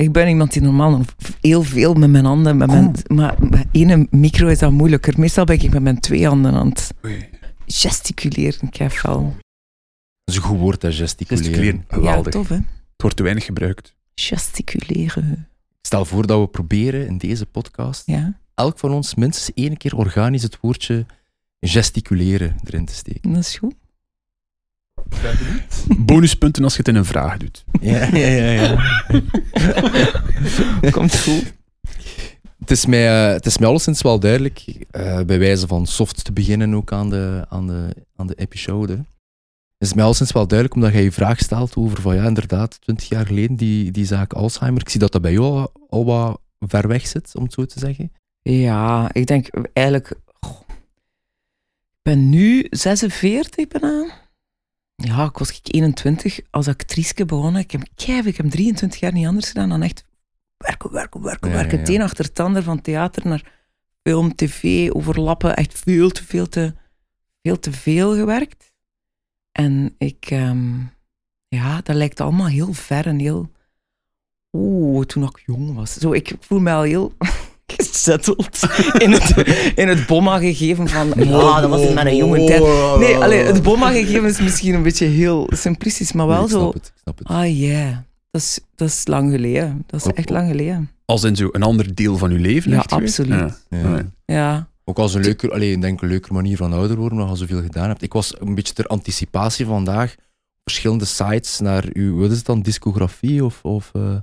Ik ben iemand die normaal heel veel met mijn handen, met mijn, maar met één micro is dat moeilijker. Meestal ben ik met mijn twee handen aan het Oei. gesticuleren. Ik heb wel. Dat is een goed woord, hè, gesticuleren. Gesticuleren. Ja, Geweldig. tof hè? Het wordt te weinig gebruikt. Gesticuleren. Stel voor dat we proberen in deze podcast Ja, elk van ons minstens één keer organisch het woordje gesticuleren erin te steken. dat is goed. Bonuspunten als je het in een vraag doet. Ja, ja, ja. ja. Komt goed. Het is mij, eh, het is mij alleszins wel duidelijk, eh, bij wijze van soft te beginnen ook aan de, aan de, aan de episode. Het is mij alleszins wel duidelijk, omdat jij je vraag stelt over van ja, inderdaad, twintig jaar geleden, die, die zaak Alzheimer. Ik zie dat dat bij jou al, al wat ver weg zit, om het zo te zeggen. Ja, ik denk eigenlijk. goh, ik ben nu 46 bijna. Ja, ik was ik 21 als actrice begonnen. Ik heb, ik heb 23 jaar niet anders gedaan dan echt werken, werken, werken, Ja, werken. ja, ja. Het een achter het ander, van theater naar film, tv, overlappen. Echt veel te veel te, veel te veel gewerkt. En ik, ehm, ja, dat lijkt allemaal heel ver en heel... Oeh, toen ik jong was. Zo, ik voel me al heel gezetteld in het, in het bomma gegeven van... Ja, dat was in mijn jonge tijd. Nee, allee, het bomma gegeven is misschien een beetje heel simplistisch, maar wel Nee, ik zo... snap het, ik snap het. Ah, ja. Dat is, dat is lang geleden. Dat is echt lang geleden. Als in zo een ander deel van uw leven. Ja, absoluut. Ja. Ja. Ja. Ja. Ook als een leuker, allee, ik denk een leuke manier van ouder worden, omdat je zoveel gedaan hebt. Ik was een beetje ter anticipatie vandaag op verschillende sites naar uw, wat is het dan, discografie of... of eh,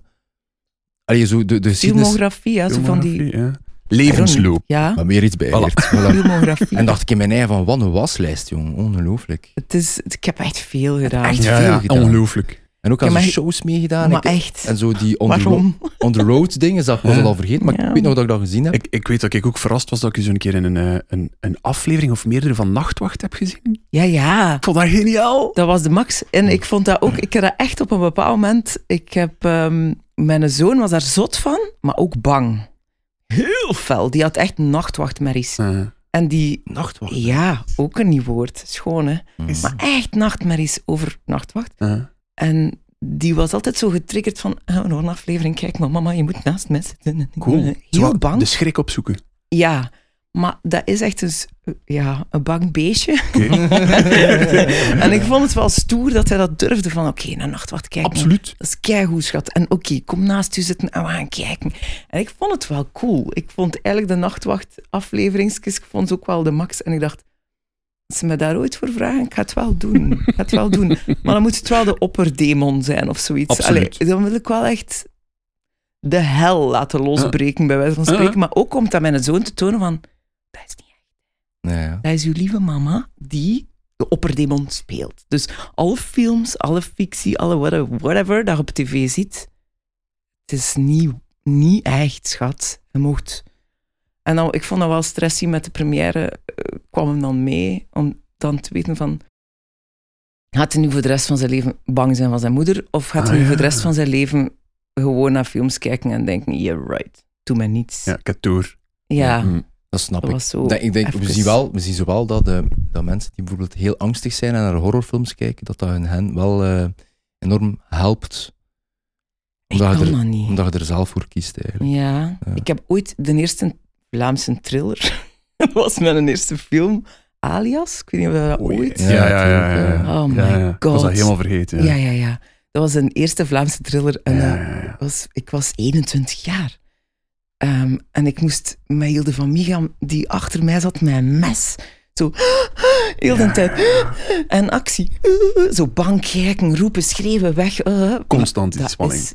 allee, zo de, de Filmografie, ja, zo van die... Ja. Levensloop. Ja, maar meer iets bij Voilà. filmografie. En dacht ik in mijn eigen van, wat een waslijst, jong. Ongelooflijk. Het is, ik heb echt veel gedaan. Echt Ja, veel ja, gedaan. ongelooflijk. En ook aan maar- shows meegedaan. maar Ik- echt, En zo die on the, on the road dingen, dat was al vergeten. Maar Ja. ik weet nog dat ik dat gezien heb. Ik, ik weet dat ik ook verrast was dat ik je zo'n keer in een, eh, een, een aflevering of meerdere van Nachtwacht heb gezien. Ja, ja. Ik vond dat geniaal. Dat was de max. En ik vond dat ook... Ik heb dat echt op een bepaald moment... Ik heb... ehm, mijn zoon was daar zot van, maar ook bang. Heel fel. Die had echt nachtwachtmerries. Eh, En die... Nachtwacht. Ja, ook een nieuw woord. Schoon, hè? Mm. Maar echt nachtmerries over nachtwacht. eh. En die was altijd zo getriggerd van... Oh, nog een aflevering, kijk maar mama, je moet naast mij zitten. Cool. Heel bang. De schrik opzoeken. Ja, maar dat is echt dus, ja, een bang beestje. En ik vond het wel stoer dat hij dat durfde van, oké, naar nachtwacht kijken. Absoluut. Dat is keigoed, schat. En oké, kom naast u zitten en we gaan kijken. En ik vond het wel cool. Ik vond eigenlijk de nachtwacht afleveringsjes, ik vond ze ook wel de max. En ik dacht, als ze me daar ooit voor vragen, ik ga het wel doen. Ik ga het wel doen. Maar dan moet het wel de opperdemon zijn of zoiets. Absoluut. Allee, dan wil ik wel echt de hel laten losbreken, bij wijze van Ja. spreken. Maar ook om het aan mijn zoon te tonen van, dat is niet echt. Ja, ja. Dat is uw lieve mama die de opperdemon speelt. Dus alle films, alle fictie, alle whatever, whatever dat je op tv ziet, het is niet, niet echt, schat. Je mocht... En dan, ik vond dat wel stressy met de première, eh, kwam hem dan mee, om dan te weten van... Gaat hij nu voor de rest van zijn leven bang zijn van zijn moeder? Of gaat hij Ah, nu voor de rest van zijn leven gewoon naar films kijken en denken, yeah, right, doe mij niets. Ja, door. Ja, Mm, dat snap dat ik. was zo Dat- ik denk, we, zien wel, we zien zowel dat, eh, dat mensen die bijvoorbeeld heel angstig zijn en naar horrorfilms kijken, dat dat hun hen wel eh, enorm helpt. Omdat je, kan er, dat niet. omdat je er zelf voor kiest eigenlijk. Ja. Ja. ik heb ooit de eerste Vlaamse thriller. dat was mijn eerste film, Alias. Ik weet niet of je dat Oei. ooit... Ja, Ja, ja, ja. ja. Oh my Ja, ja. Ik was God. dat helemaal vergeten. Ja, ja, ja. Dat was een eerste Vlaamse thriller. En Ja, eh, ja, ja. was, ik was 21 jaar. Ehm, en ik moest met Hilde van Micham, die achter mij zat, met een mes. Zo, heel de Ja. tijd. En actie. Zo bang kijken, roepen, schreeuwen, weg. eh. Constant die spanning. is-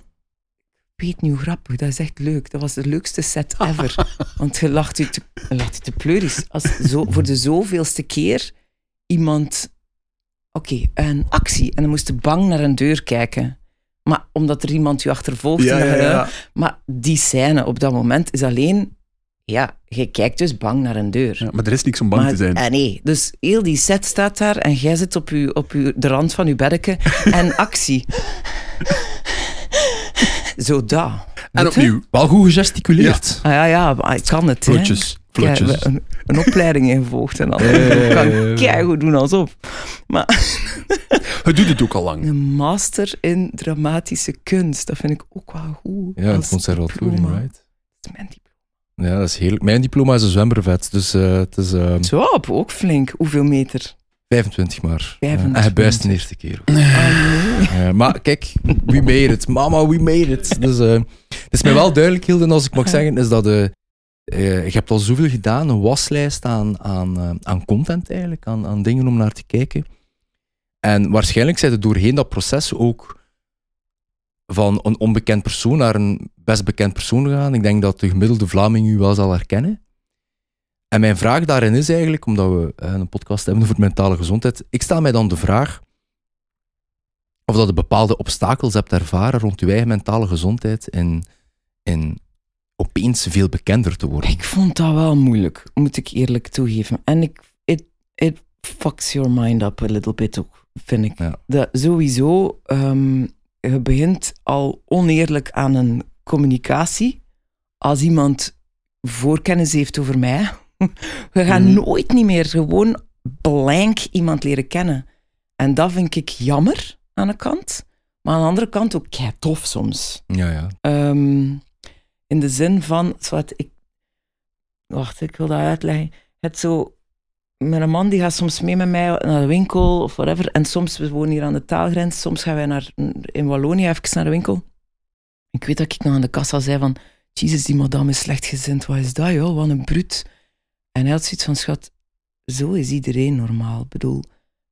ik weet niet hoe grappig, dat is echt leuk. Dat was de leukste set ever. Want je lacht je te, je lacht je te pleuris. Als zo, voor de zoveelste keer iemand... Oké, een actie. En dan moest je bang naar een deur kijken. Maar omdat er iemand je achtervolgt. Ja, en ja, ja. Maar die scène op dat moment is alleen... Ja, je kijkt dus bang naar een deur. Ja, maar er is niks om bang Maar- te zijn. ah, nee, dus heel die set staat daar en jij zit op, uw, op uw, de rand van je beddeke en actie. Zo dat. En opnieuw. Wel goed gegesticuleerd. Ah, ja, ja, maar ik kan het. Vlotjes. Vlotjes. Een opleiding in gevolgd en ja, ja, Ik kan ja. keigoed doen alsof. Maar Het doet het ook al lang. een master in dramatische kunst, dat vind ik ook wel goed. Ja, het conservatorium, right? Dat is mijn diploma. Ja, dat is heerlijk. Mijn diploma is een zwembervet, dus eh, het is eh, Zo, op, ook flink. Hoeveel meter? 25 maar. 25 Ja, en gebuist de eerste keer. Ah, nee. Ja, maar kijk, we made it. Mama, we made it. Dus eh, het is mij wel duidelijk, Hilden, als ik mag zeggen, is dat eh, eh, je hebt al zoveel gedaan, een waslijst aan, aan, eh, aan content eigenlijk, aan, aan dingen om naar te kijken. En waarschijnlijk zijn er doorheen dat proces ook van een onbekend persoon naar een best bekend persoon gegaan. Ik denk dat de gemiddelde Vlaming u wel zal herkennen. En mijn vraag daarin is eigenlijk, omdat we eh, een podcast hebben over mentale gezondheid, ik stel mij dan de vraag of dat je bepaalde obstakels hebt ervaren rond je eigen mentale gezondheid en, en opeens veel bekender te worden. Ik vond dat wel moeilijk, moet ik eerlijk toegeven. En ik, it, it fucks your mind up a little bit ook, vind ik. Ja. Dat sowieso, ehm, je begint al oneerlijk aan een communicatie. Als iemand voorkennis heeft over mij, we gaan Mhm. nooit niet meer gewoon blank iemand leren kennen. En dat vind ik jammer aan de kant. Maar aan de andere kant ook kei tof soms. Ja, ja. Ehm, in de zin van, zwart, ik, wacht, ik wil dat uitleggen. Het zo, met een man die gaat soms mee met mij naar de winkel of whatever. En soms, we wonen hier aan de taalgrens, soms gaan wij naar, in Wallonië even naar de winkel. Ik weet dat ik nog aan de kassa zei van, Jezus, die madame is slechtgezind, wat is dat joh, wat een bruut. En hij had zoiets van, schat, zo is iedereen normaal. Ik bedoel,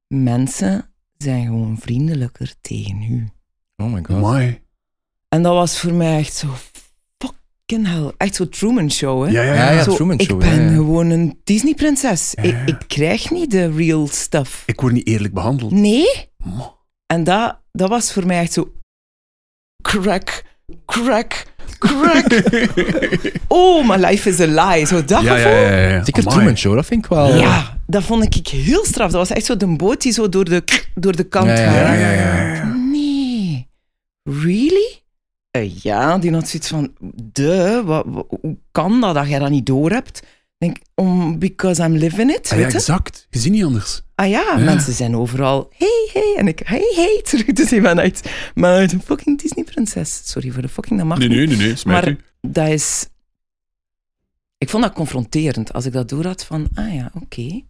mensen zijn gewoon vriendelijker tegen u. Oh my god. Mooi. En dat was voor mij echt zo fucking hell. Echt zo Truman Show, hè? Ja, ja, Ja, ja. ja. Zo, Truman ik Show, ben ja, ja. gewoon een Disney-prinses. Ja, Ik, ja. ik krijg niet de real stuff. Ik word niet eerlijk behandeld. Nee. Mo. En dat, dat was voor mij echt zo... Crack, crack, crack. oh, my life is a lie. Zo dat Ja, gevoel. ja, ja. ja. Zeker Amai. Truman Show, dat vind ik wel... Ja, dat vond ik heel straf. Dat was echt zo de boot die zo door de, door de kant Ja, ja, gaat. Ja, ja, ja. ja. Nee. Really? Eh, ja, die had zoiets van, de, wat, wat- hoe kan dat dat jij dat niet door hebt? Ik denk, om, because I'm living it, Ah, ja, exact. Je ziet niet anders. Ah ja, Ja. mensen zijn overal, hey, hey, en ik, hey, hey, terug te zien vanuit, vanuit een fucking Disney-prinses. Sorry voor de fucking, dat mag niet. nee, nee. Smijt Maar dat is... Ik vond dat confronterend als ik dat door had van, ah ja, oké,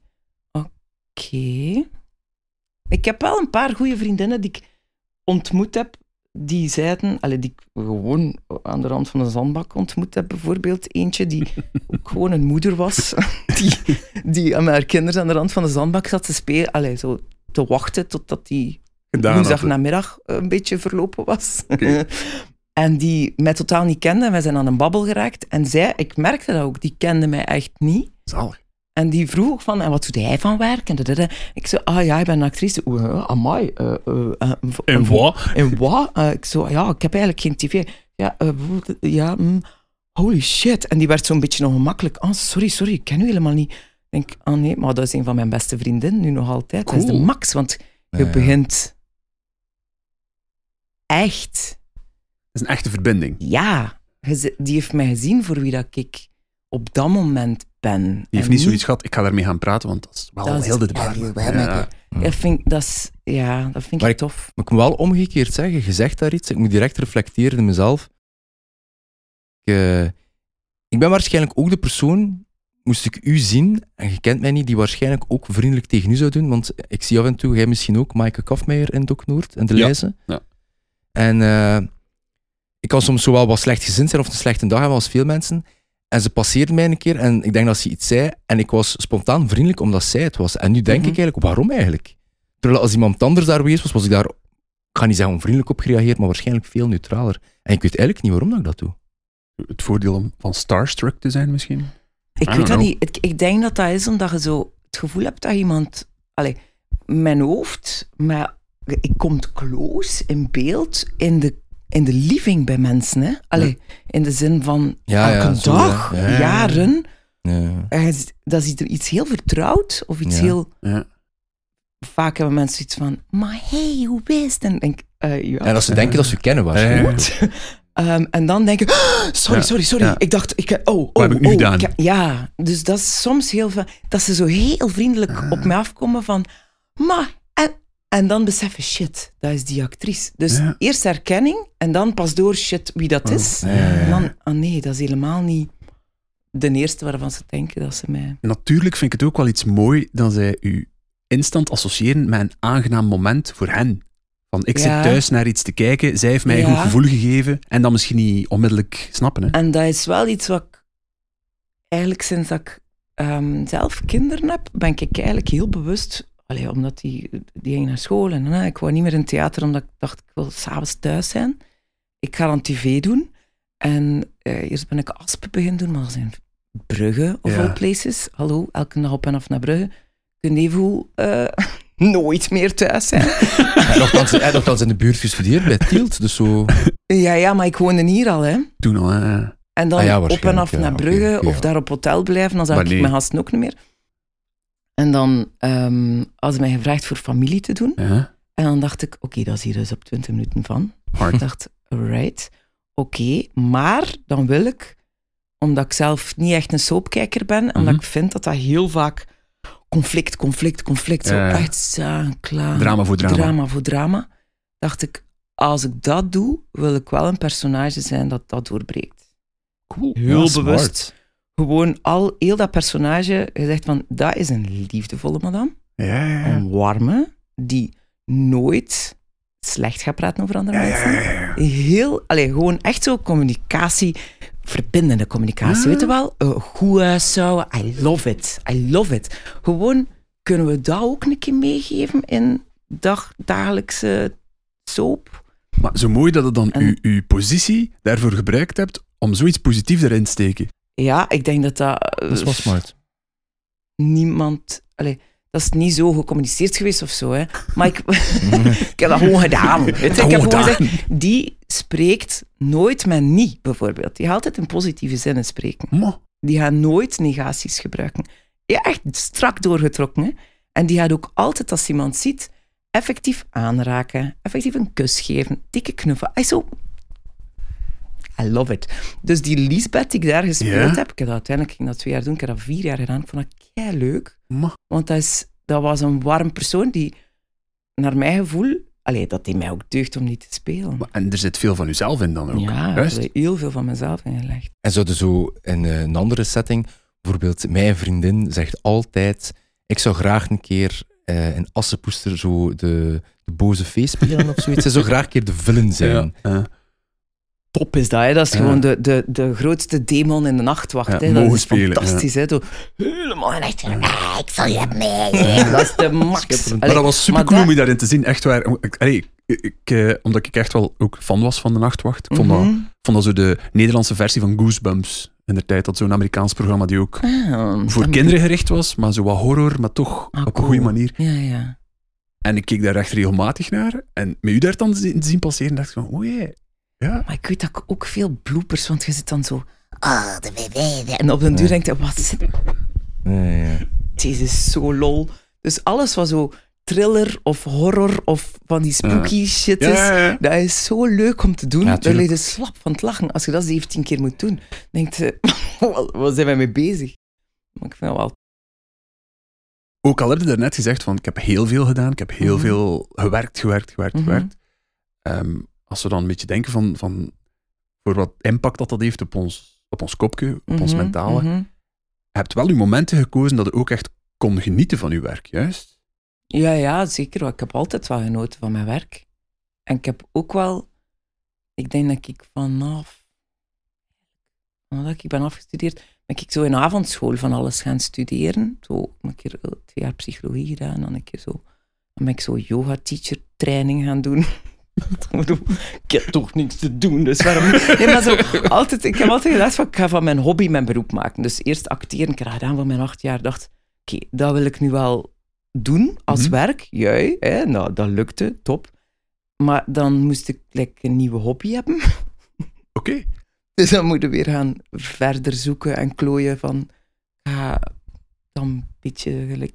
oké. Ik heb wel een paar goede vriendinnen die ik ontmoet heb, die zeiden, allee, die ik gewoon aan de rand van een zandbak ontmoet heb, bijvoorbeeld. Eentje die ook gewoon een moeder was, die, die met haar kinderen aan de rand van de zandbak zat te spelen, allee, zo te wachten totdat die hè. woensdagnamiddag een beetje verlopen was. En die mij totaal niet kende. En wij zijn aan een babbel geraakt. En zij, ik merkte dat ook, die kende mij echt niet. Zalig. En die vroeg van, en wat doet hij van werk? En, ik zei, ah ja, ik ben een actrice. Oeh, uh, amai. eh, eh, eh, En wat? En wat? Eh, ik zo, ja, ik heb eigenlijk geen tv. Ja, eh, ja, mm, holy shit. En die werd zo'n beetje ongemakkelijk. Ah, sorry, sorry, ik ken u helemaal niet. Ik denk, ah nee, maar dat is een van mijn beste vriendinnen, nu nog altijd. Dat is de Cool. max, want je Ja, ja. begint echt Dat is een echte verbinding. ja, die heeft mij gezien voor wie dat ik op dat moment ben. Die heeft En niet zoiets gehad, ik ga daarmee gaan praten, want dat is wel Dat heel de ja, debat. mij- Dat vind, ik- dat is, ja, dat vind Maar ik tof. Maar ik moet wel omgekeerd zeggen, je zegt daar iets, ik moet direct reflecteren in mezelf. Ik, eh, ik ben waarschijnlijk ook de persoon, moest ik u zien, en je kent mij niet, die waarschijnlijk ook vriendelijk tegen u zou doen, want ik zie af en toe, jij misschien ook, Maaike Kafmeijer in Dok Noord, in de Ja, lijzen. ja. En eh, ik kan soms zowel wat slecht gezind zijn of een slechte dag hebben als veel mensen. En ze passeerde mij een keer en ik denk dat ze iets zei. En ik was spontaan vriendelijk omdat zij het was. En nu denk Mhm. ik eigenlijk, waarom eigenlijk? Terwijl als iemand anders daar geweest was, was ik daar, ik ga niet zeggen onvriendelijk op gereageerd, maar waarschijnlijk veel neutraler. En ik weet eigenlijk niet waarom dat ik dat doe. Het voordeel om van starstruck te zijn misschien? Ik weet dat niet. Ik, ik denk dat dat is omdat je zo het gevoel hebt dat iemand... Allee, mijn hoofd, maar ik kom close in beeld in de, in de living bij mensen. Hè? Allee, in de zin van Ja, elke dag, ja. Ja, ja, ja. jaren. Dat is iets- heel vertrouwd of iets Ja. heel... Ja. Vaak hebben mensen iets van, maar hey, hoe is het? En denk, eh, ja. En als ze denken dat ze kennen Ja, ja, waarschijnlijk. ja. Ehm, en dan denk ik, "Ah, sorry, Ja, sorry, sorry. ja. Ik dacht, ik, oh, oh, Wat heb ik nu oh, gedaan? ik- ja, dus dat is soms heel veel, dat ze zo heel vriendelijk Ah. op mij afkomen van, maar, en, dan beseffen, shit, dat is die actrice. Dus Ja. eerst herkenning en dan pas door, shit, wie dat is. Ja, ja, ja. En dan, ah nee, dat is helemaal niet de eerste waarvan ze denken dat ze mij... Natuurlijk vind ik het ook wel iets mooi dat zij u instant associëren met een aangenaam moment voor hen. Van ik zit thuis naar iets te kijken, zij heeft mij een goed gevoel gegeven en dan misschien niet onmiddellijk snappen. Hè? En dat is wel iets wat ik eigenlijk sinds dat ik ehm, zelf kinderen heb, ben ik eigenlijk heel bewust. Allee, omdat die, die ging naar school en ik wou niet meer in het theater omdat ik dacht ik wil s'avonds thuis zijn. Ik ga dan tv doen. En eh, eerst ben ik Aspen beginnen doen, maar dat in Brugge of Ja. all places. Hallo, elke dag op en af naar Brugge. Je even eh, nooit meer thuis zijn. Hij had nogthans in de buurt gestudeerd bij Tielt, dus zo... ja, ja, maar ik woonde hier al, hè. Toen al, hè. En dan Ah ja, op en af ja, naar Brugge of daar op hotel blijven, dan zag ik mijn gasten ook niet meer. En dan um, hadden ze mij gevraagd voor familie te doen. Ja, En dan dacht ik, oké, dat is hier dus op 20 minuten van. Ik hard. dacht, right, oké, maar dan wil ik, omdat ik zelf niet echt een soapkijker ben, en omdat Mhm. ik vind dat dat heel vaak conflict, conflict, conflict, zo echt zo klaar. Drama voor drama. drama voor drama, dacht ik, als ik dat doe, wil ik wel een personage zijn dat dat doorbreekt. Cool. Heel Ja, smart. Gewoon al, heel dat personage, je zegt van, dat is een liefdevolle madame, Ja, ja, een warme, die nooit slecht gaat praten over andere mensen. Heel, allee, gewoon echt zo communicatie, verbindende communicatie, weet je wel? Uh, goed huishouden, I love it, I love it. Gewoon, kunnen we dat ook een keer meegeven in dag, dagelijkse soap? Maar zo mooi dat het dan En- uw, uw positie daarvoor gebruikt hebt om zoiets positiefs erin te steken. Ja, ik denk dat dat... Dat is wel smart. niemand. Allee, dat is niet zo gecommuniceerd geweest of zo, hè. Maar ik, ik heb dat gewoon gedaan. Ik heb Gewoon gezegd, die spreekt nooit met niet, bijvoorbeeld. Die gaat altijd in positieve zinnen spreken. Die gaat nooit negaties gebruiken. Ja, echt strak doorgetrokken, hè. En die gaat ook altijd, als iemand ziet, effectief aanraken, effectief een kus geven, dikke knuffel. Hij is zo... I love it. Dus die Lisbeth die ik daar gespeeld heb, ik heb dat uiteindelijk ging dat twee jaar doen, ik heb dat vier jaar gedaan, ik vond dat kei leuk. Want dat, is, dat was een warm persoon die, naar mijn gevoel, allee, dat deed mij ook deugd om die te spelen. Maar- En er zit veel van uzelf in dan ook. ja, heb ik heel veel van mezelf ingelegd. En zouden zo in eh, een andere setting, bijvoorbeeld mijn vriendin zegt altijd, ik zou graag een keer eh in Assepoester zo de, de boze feest spelen of zoiets. Ze zou graag een keer de villain zijn. Ja, ja. Top is dat, hè? Dat is Ja. gewoon de, de, de grootste demon in de nachtwacht. Ja, hè? Dat is spelen, fantastisch, hè? Zo, helemaal echt, ah, ik zal je mee. Dat is de max. Maar dat was super cool dat- om je daarin te zien. Echt waar. Allee, ik, eh, omdat ik echt wel ook fan was van de Nachtwacht. Ik vond, dat, Mhm. vond dat zo de Nederlandse versie van Goosebumps. In de tijd dat zo'n Amerikaans programma die ook Ah, voor kinderen gericht was, maar zo wat horror, maar toch Ah, op een goede manier. Ja, ja. En ik keek daar echt regelmatig naar. En met u daar dan zien, zien passeren, dacht ik van, oh jee. Ja. Maar ik weet dat ik ook veel bloopers, want je zit dan zo... Ah, de BB. En op den duur denk je, wat zit... Ja. Deze is zo lol. Dus alles wat zo thriller of horror of van die spooky shit is, Ja, ja, ja. dat is zo leuk om te doen. Tuurlijk. lig je slap van het lachen. Als je dat 17 keer moet doen, denk je, wat, zijn wij mee bezig? Maar ik vind dat wel... Ook al heb je daarnet gezegd van, ik heb heel veel gedaan. Ik heb heel Mhm. veel gewerkt, gewerkt, gewerkt, Mhm. gewerkt. Ehm, als we dan een beetje denken van, van voor wat impact dat dat heeft op ons, op ons kopje, op ons Mhm, mentale. Je hebt wel uw momenten gekozen dat je ook echt kon genieten van uw werk, juist? Ja, ja, zeker. Ik heb altijd wel genoten van mijn werk. En ik heb ook wel... Ik denk dat ik vanaf... Nadat ik ben afgestudeerd, ben ik zo in avondschool van alles gaan studeren. Zo een keer eh, twee jaar psychologie gedaan, dan een keer zo... Dan ben ik zo yoga-teacher training gaan doen. Ik heb toch niks te doen, dus waarom? Nee, maar zo, altijd, ik heb altijd gedacht van, ik ga van mijn hobby mijn beroep maken. Dus eerst acteren, ik heb gedaan van mijn acht jaar. dacht, oké, dat wil ik nu wel doen als Mhm. werk. Jij, hè, nou, dat lukte, top. Maar dan moest ik like, een nieuwe hobby hebben. Oké. Dus dan moeten we weer gaan verder zoeken en klooien van... Ga dan een beetje gelijk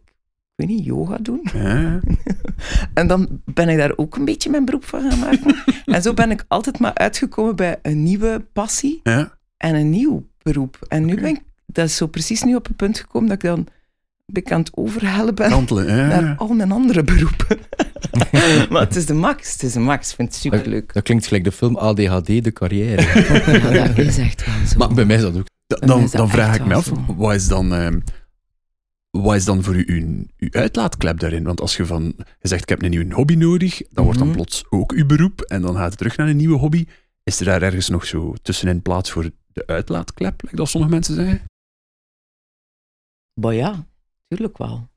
weet niet, yoga doen. Ja. En dan ben ik daar ook een beetje mijn beroep van gaan maken. en zo ben ik altijd maar uitgekomen bij een nieuwe passie Ja. en een nieuw beroep. En nu ben ik, dat is zo precies nu op het punt gekomen dat ik dan ben ik aan het overhellen ben Kantelen. Ja. naar al mijn andere beroepen. maar het is de max, het is de max. Ik vind het superleuk. Dat klinkt gelijk de film ADHD, de carrière. Ja, dat is echt wel zo. maar bij mij is dat ook. Da- Dan Dan, dat vraag ik me af, zo. wat is dan, ehm, wat is dan voor u uw, uw uitlaatklep daarin? Want als je van, je zegt, ik heb een nieuwe hobby nodig, dan wordt dan Mhm. plots ook uw beroep en dan gaat het terug naar een nieuwe hobby. Is er daar ergens nog zo tussenin plaats voor de uitlaatklep, like dat sommige mensen zeggen? Maar ja, tuurlijk wel.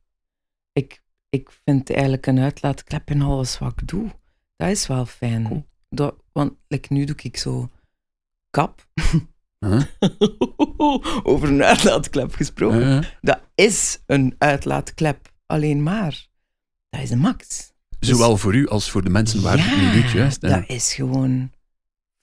Ik, ik vind eigenlijk een uitlaatklep in alles wat ik doe. Dat is wel fijn. Cool. Dat, want like, nu doe ik zo kap. Huh? Over een uitlaatklep gesproken. Ja. Dat is een uitlaatklep, alleen maar. Dat is een max. Zowel voor u als voor de mensen waar het nu doet, juist. hè? dat is gewoon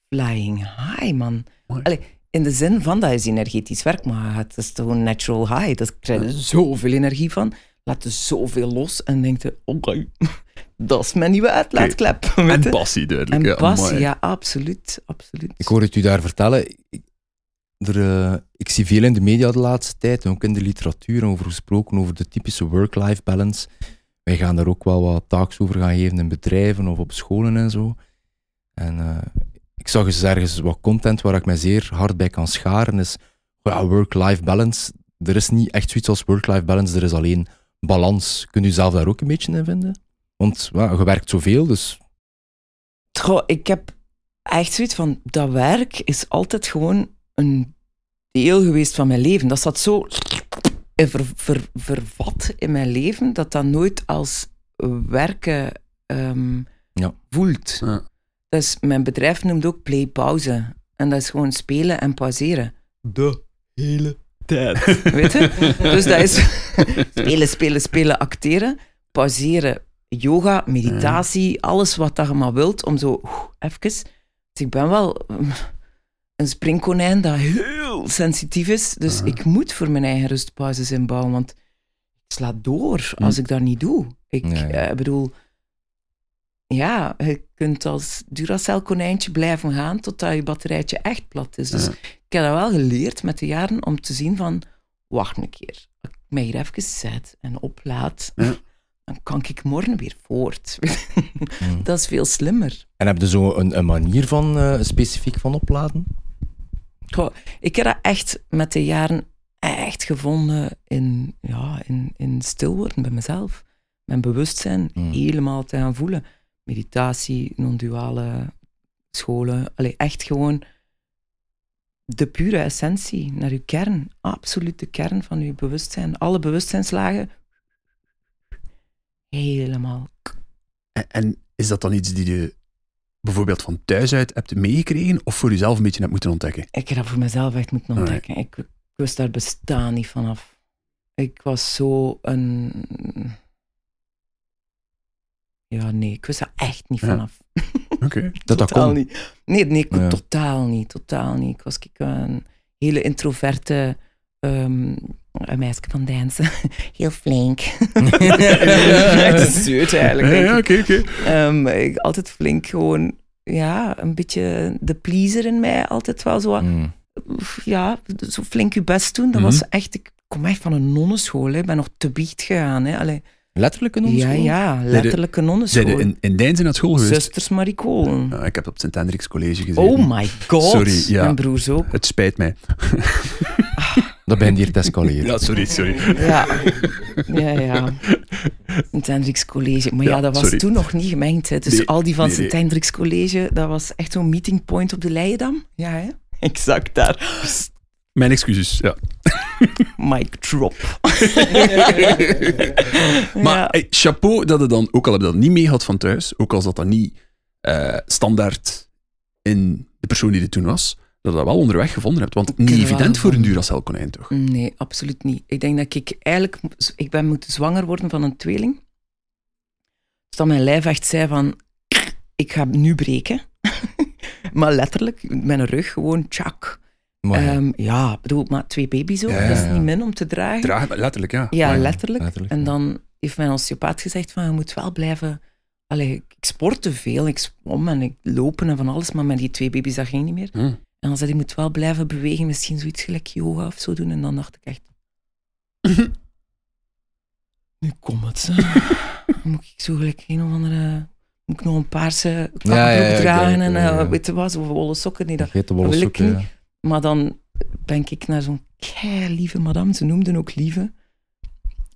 flying high, man. Allee, in de zin van, dat is energetisch werk, maar het is gewoon natural high. Daar krijg je zoveel energie van. Laat je zoveel los en denkt je, oké, dat is mijn nieuwe uitlaatklep. weet En passie, duidelijk. En ja, passie, amai. ja, absoluut, absoluut. Ik hoor het u daar vertellen. Ik, eh, ik zie veel in de media de laatste tijd, en ook in de literatuur, over gesproken over de typische work-life balance. Wij gaan daar ook wel wat taaks over gaan geven in bedrijven of op scholen en zo. En eh, ik zag eens ergens wat content waar ik mij zeer hard bij kan scharen, is ja, work-life balance. Er is niet echt zoiets als work-life balance, er is alleen balans. Kunt u zelf daar ook een beetje in vinden? Want je werkt zoveel, dus ik heb echt zoiets van, dat werk is altijd gewoon een deel geweest van mijn leven. Dat zat zo ver, ver- vervat in mijn leven, dat dat nooit als werken ehm, Ja. voelt. Ja. Dus mijn bedrijf noemt ook play-pauze. En dat is gewoon spelen en pauzeren. De hele tijd. Weet je? Dus dat is spelen, spelen, spelen, acteren, pauzeren, yoga, meditatie, alles wat dat je maar wilt, om zo oeh, even... Dus ik ben wel een springkonijn dat heel sensitief is, dus ik moet voor mijn eigen rustpauzes inbouwen, want ik sla door als ik dat niet doe. Ik eh, bedoel... Ja, je kunt als Duracell konijntje blijven gaan totdat je batterijtje echt plat is. Dus ik heb dat wel geleerd met de jaren om te zien van, wacht een keer, als ik mij hier even zet en oplaad, dan kan ik morgen weer voort. Hmm. dat is veel slimmer. En heb je zo een, een manier van eh, specifiek van opladen? Goh, ik heb dat echt met de jaren echt gevonden in, ja, in, in stil worden bij mezelf. Mijn bewustzijn Mm. helemaal te gaan voelen. Meditatie, non-duale scholen. Allee, echt gewoon de pure essentie naar uw kern. Absoluut de kern van uw bewustzijn. Alle bewustzijnslagen helemaal. En, en is dat dan iets die je bijvoorbeeld van thuis uit hebt meegekregen of voor jezelf een beetje hebt moeten ontdekken? Ik heb dat voor mezelf echt moeten ontdekken. Ik, ik wist daar bestaan niet vanaf. Ik was zo een. Ja, nee, ik wist daar echt niet Ja. vanaf. Oké. Dat dat kon. niet. Nee, nee, ik- Ja. totaal niet. Totaal niet. Ik was ik, een hele introverte ehm, een meisje van dansen. Heel flink. Echt een zeut eigenlijk. Ja, oké, oké. Ehm, ik altijd flink gewoon, ja, een beetje de pleaser in mij. Altijd wel zo, Mm. ja, zo flink je best doen. Dat Mhm. was echt, ik kom echt van een nonnenschool. Hè. Ik ben nog te biecht gegaan. Hè. Allee, Letterlijk een ja, ja, letterlijk. Zijn je in, in Deinzen naar school geweest? Zusters Marie Kolen. Ja, ik heb op het Sint-Hendriks College gezeten. Oh my god. Sorry, ja. Mijn broers ook. Het spijt mij. Dat ben je hier te escaleren. Ja, sorry, sorry. Ja, ja, ja. Sint College. Maar ja, Ja, dat was sorry. toen nog niet gemengd. Hè. Dus Nee, al die van nee, nee. Sint Hendriks College, dat was echt zo'n meeting point op de Leidam. Ja, hè? Exact daar. Mijn excuses, ja. Mic drop. Maar hey, chapeau dat je dan, ook al heb je dat niet mee had van thuis, ook als dat dan niet eh, standaard in de persoon die er toen was, dat je dat wel onderweg gevonden hebt. Want niet evident voor een gevonden. Duracell-konijn, toch? Nee, absoluut niet. Ik denk dat ik eigenlijk... Ik ben moeten zwanger worden van een tweeling. Dus dat mijn lijf echt zei van... Ik ga nu breken. maar letterlijk, mijn rug gewoon tjak. Maar ja, bedoel, maar twee baby's ook. Ja, ja, dat is niet min om te dragen. Letterlijk, ja. ja, letterlijk. letterlijk, En dan heeft mijn osteopaat gezegd van je moet wel blijven... Allee, ik ik sport te veel, ik zwom en ik lopen en van alles, maar met die twee baby's dat ging niet meer. Hm. En dan zei hij, je moet wel blijven bewegen, misschien zoiets gelijk yoga of zo doen. En dan dacht ik echt... nu komt het. Dan moet ik zo gelijk een of andere... Moet ik nog een paarse vakbroek Ja, ja, ja, ik dragen en ja. weet je wat, wollen sokken. Nee, dat, dat wil ik niet. Maar dan ben ik naar zo'n kei lieve madame, ze noemden ook lieve,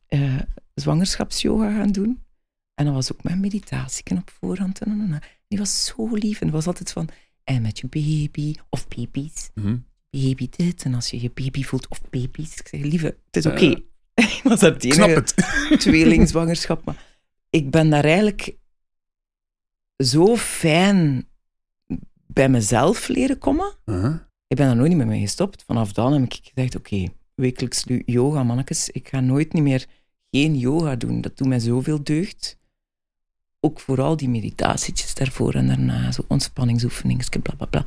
eh, zwangerschapsyoga gaan doen. En dan was ook mijn meditatie op voorhand. En. Die was zo lief. En dat was altijd van, en met je baby, of baby's, Hm. baby dit. En als je je baby voelt, of baby's. Ik zeg, lieve, het is oké. Ja. Ik was dat Ik snap het. tweelingzwangerschap. Maar ik ben daar eigenlijk zo fijn bij mezelf leren komen. Uh-huh. Ik ben daar nooit meer mee gestopt. Vanaf dan heb ik gezegd, oké, wekelijks lu- yoga, mannetjes. Ik ga nooit meer geen yoga doen. Dat doet mij zoveel deugd. Ook vooral die meditatietjes daarvoor en daarna, zo ontspanningsoefeningen, bla bla bla.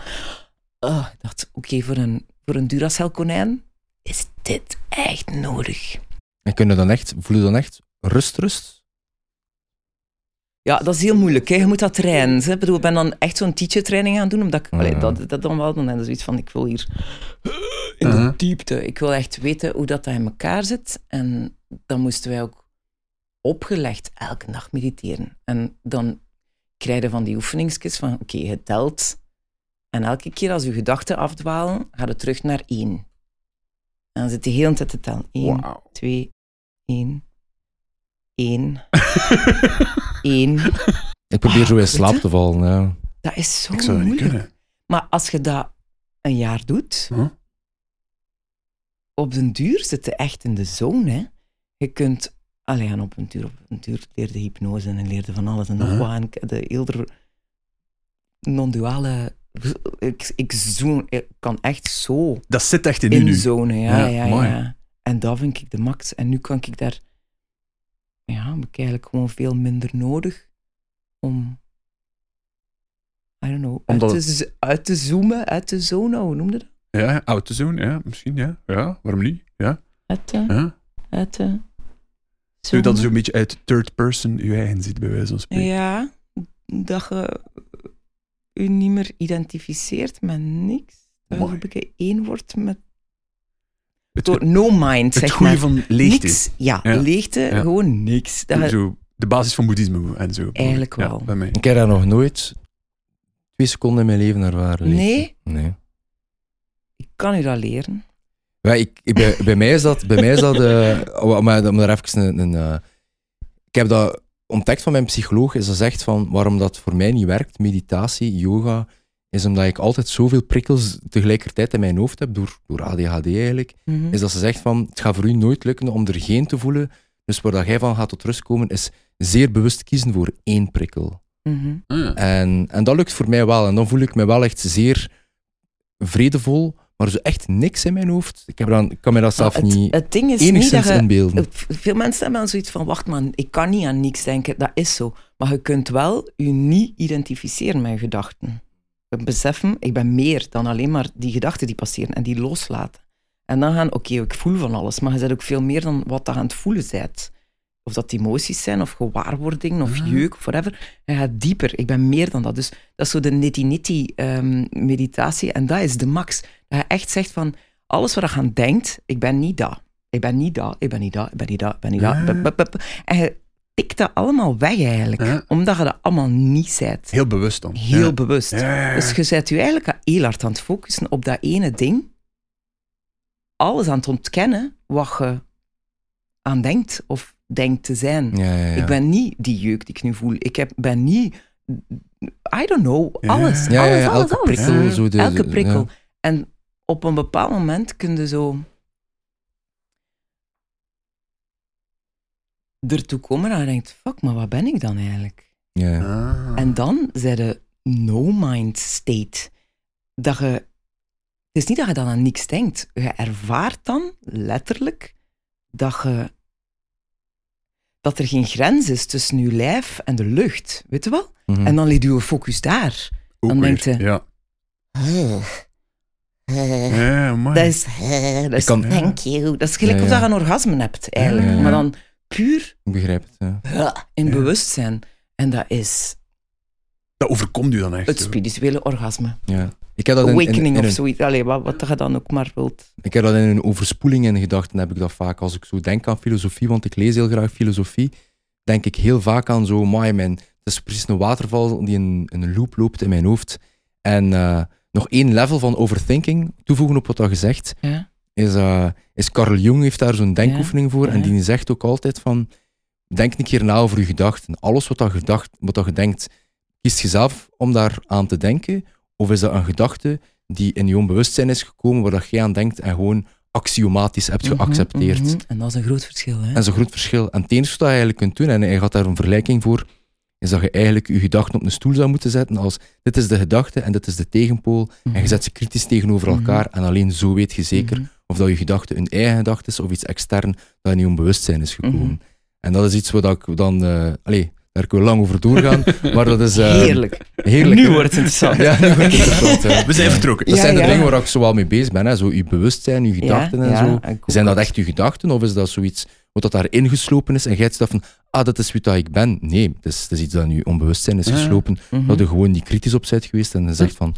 Ah, ik dacht, oké, voor een, voor een Duracell konijn is dit echt nodig. En kun je dan echt, voel dan echt rust, rust? Ja, dat is heel moeilijk. Hè. Je moet dat trainen. hè. Ik bedoel, ik ben dan echt zo'n teacher-training gaan doen, omdat ik allee, dat, dat dan wel doen. En dat is iets van, ik wil hier in de Uh-huh. diepte. Ik wil echt weten hoe dat, dat in elkaar zit. En dan moesten wij ook opgelegd elke dag mediteren. En dan krijg je van die oefeningsjes van, oké, je telt. En elke keer als je gedachten afdwalen, ga je terug naar één. En dan zit je heel de tijd te tellen. Eén, Wauw. twee, één, één, één. Ik probeer Ah, zo in slaap te vallen. Ja. Dat is zo Ik zou dat niet moeilijk. kunnen. Maar als je dat een jaar doet, Huh? op den duur zit je echt in de zone. Hè? Je kunt, alleen aan op een duur, op een duur leerde hypnose en leerde van alles en nog wat. En de eerder non-duale, ik, ik, zoom, ik kan echt zo Dat zit echt in in nu. zone. Ja, Ja, ja. En dat vind ik de max. En nu kan ik daar, ja, heb ik eigenlijk gewoon veel minder nodig om, I don't know, uit te, uit te zoomen, uit de zone, hoe noemde dat? Ja, oud te zoen, ja, misschien, ja. Ja, waarom niet? Ja, Uit ja. uit Nu zone. dat zo'n beetje uit third person je eigen ziet, bij wijze van spreken. Ja, dat je je niet meer identificeert met niks. Dat je één wordt met... Het, no mind, het zeg goede maar. van leegte. Niks. Ja, Ja. leegte, Ja. gewoon niks. Dat Zo, de basis van boeddhisme en zo. Eigenlijk Ja, wel. bij mij. Ik heb dat nog nooit twee seconden in mijn leven ervaren. Nee? Nee. ik kan u dat leren. Ja, ik, ik, bij, bij mij is dat, bij mij is dat eh, om, om daar even een, een eh, ik heb dat ontdekt van mijn psycholoog, is dat zegt van waarom dat voor mij niet werkt, meditatie, yoga, is omdat ik altijd zoveel prikkels tegelijkertijd in mijn hoofd heb, door, door ADHD eigenlijk, Mhm. is dat ze zegt van, het gaat voor u nooit lukken om er geen te voelen, dus waar dat jij van gaat tot rust komen, is zeer bewust kiezen voor één prikkel. Mhm. Ah, ja. En, en dat lukt voor mij wel. En dan voel ik me wel echt zeer vredevol, maar zo echt niks in mijn hoofd. Ik, heb dan, ik kan me dat zelf het, niet het ding is niet dat enigszins je... inbeelden. Veel mensen hebben dan zoiets van, wacht man, ik kan niet aan niks denken. Dat is zo. Maar je kunt wel je niet identificeren met je gedachten. Beseffen, ik ben meer dan alleen maar die gedachten die passeren en die loslaten. En dan gaan, oké, ik voel van alles, maar je bent ook veel meer dan wat je aan het voelen bent. Of dat emoties zijn, of gewaarwordingen, of Ah. jeuk, of whatever. Je gaat dieper. Ik ben meer dan dat. Dus dat is zo de nitty-nitty ehm, meditatie. En dat is de max. Dat je echt zegt van, alles wat je aan denkt, ik ben niet dat. Ik ben niet dat, ik ben niet dat, ik ben niet dat, ik ben niet dat. En je tikt dat allemaal weg eigenlijk. Omdat je dat allemaal niet bent. Heel bewust dan. Heel ja. bewust. Ja. Dus je bent je eigenlijk heel hard aan het focussen op dat ene ding. Alles aan het ontkennen wat je aan denkt of denkt te zijn. Ja. Ik ben niet die jeuk die ik nu voel. Ik heb, ben niet... I don't know. Alles. Alles, elke alles. prikkel. Zo de, Elke prikkel. En op een bepaald moment kun je zo... ertoe komen en je denkt, fuck, maar wat ben ik dan eigenlijk? Ja. Ah. En dan zijn de no-mind state. Dat je... Het is niet dat je dan aan niks denkt. Je ervaart dan letterlijk dat je... Dat er geen grens is tussen je lijf en de lucht. Weet je wel? Mhm. En dan ligt je focus daar. Ook dan denkt je- Ja. Dat is... Dat is kan- thank you. Dat is gelijk Ja, of ja. dat je een orgasme hebt, eigenlijk. Ja, ja, ja. Maar dan puur Ik begrijp het. Ja. in Ja. bewustzijn. En dat is Dat overkomt u dan echt. het spirituele orgasme. Ja. Ik heb dat in, in, Awakening in of een- zoiets. Allee, wat, wat je dan ook maar wilt. Ik heb dat in een overspoeling in gedachten, heb ik dat vaak. Als ik zo denk aan filosofie, want ik lees heel graag filosofie, denk ik heel vaak aan zo, my man, het is precies een waterval die in, in een loop loopt in mijn hoofd. En eh, nog één level van overthinking, toevoegen op wat dat gezegd, Ja? Is, eh, is Carl Jung heeft daar zo'n denkoefening voor. En die zegt ook altijd van, denk een keer na over je gedachten. Alles wat, dat gedacht, wat dat je denkt, kiest je zelf om daar aan te denken? Of is dat een gedachte die in je onbewustzijn is gekomen, waar dat jij aan denkt en gewoon axiomatisch hebt Mhm, geaccepteerd? mhm. En dat is een groot verschil. Hè? En dat is een groot verschil. En het enige wat je eigenlijk kunt doen, en hij gaat daar een vergelijking voor, is dat je eigenlijk je gedachten op een stoel zou moeten zetten als dit is de gedachte en dit is de tegenpool. En je zet ze kritisch tegenover Mhm. elkaar en alleen zo weet je zeker Mhm. Of dat je gedachte een eigen gedachte is of iets extern dat in je onbewustzijn is gekomen. Mhm. En dat is iets wat ik dan... eh allee, daar kunnen we lang over doorgaan, maar dat is... eh, Heerlijk. Heerlijk. Nu wordt het interessant. Ja, nu wordt het interessant. We zijn vertrokken. Dat Ja, zijn de ja. dingen waar ik zo wel mee bezig ben. Hè. Zo je bewustzijn, je gedachten en ja, zo. Zijn dat echt je gedachten of is dat zoiets wat dat daar ingeslopen is en jij hebt van, ah, dat is wie dat ik ben? Nee, het is, het is iets dat in je onbewustzijn is Ja. geslopen, Mhm. dat je gewoon niet kritisch op bent geweest en je zegt van,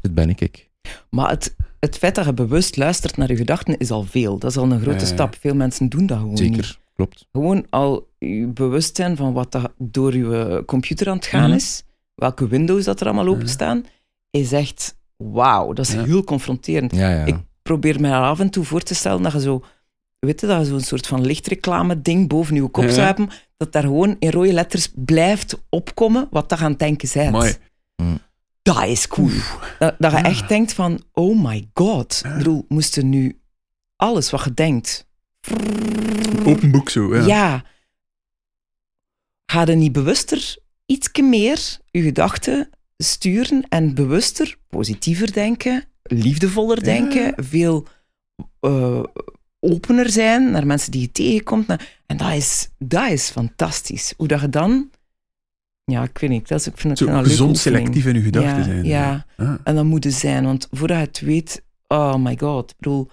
dit ben ik ik. Maar het, het feit dat je bewust luistert naar je gedachten is al veel. Dat is al een grote Ja, stap. Veel mensen doen dat gewoon niet. Zeker, klopt. Gewoon al je bewustzijn van wat dat door je computer aan het gaan Mhm. is, welke windows dat er allemaal openstaan, is echt wauw. Dat is heel confronterend. Ik probeer me af en toe voor te stellen dat je zo, weet je, dat zo'n soort van lichtreclame ding boven je kop Ja. zou hebben, dat daar gewoon in rode letters blijft opkomen wat dat aan het denken. Mooi. Dat is cool. Dat, dat je echt denkt van, oh my god. Ik bedoel, moesten nu alles wat je denkt, Open boek zo. Ja. ja. Ga je niet bewuster ietsje meer je gedachten sturen en bewuster, positiever denken, liefdevoller denken, veel eh, opener zijn naar mensen die je tegenkomt. En dat is, dat is fantastisch. Hoe dat je dan... Ja, ik weet niet. Dat is, ik vind het Zo een leuke gezond oefening. selectief in uw gedachten ja, zijn. Ja, Ah. en dat moet het zijn, want voordat je het weet, oh my god, ik bedoel,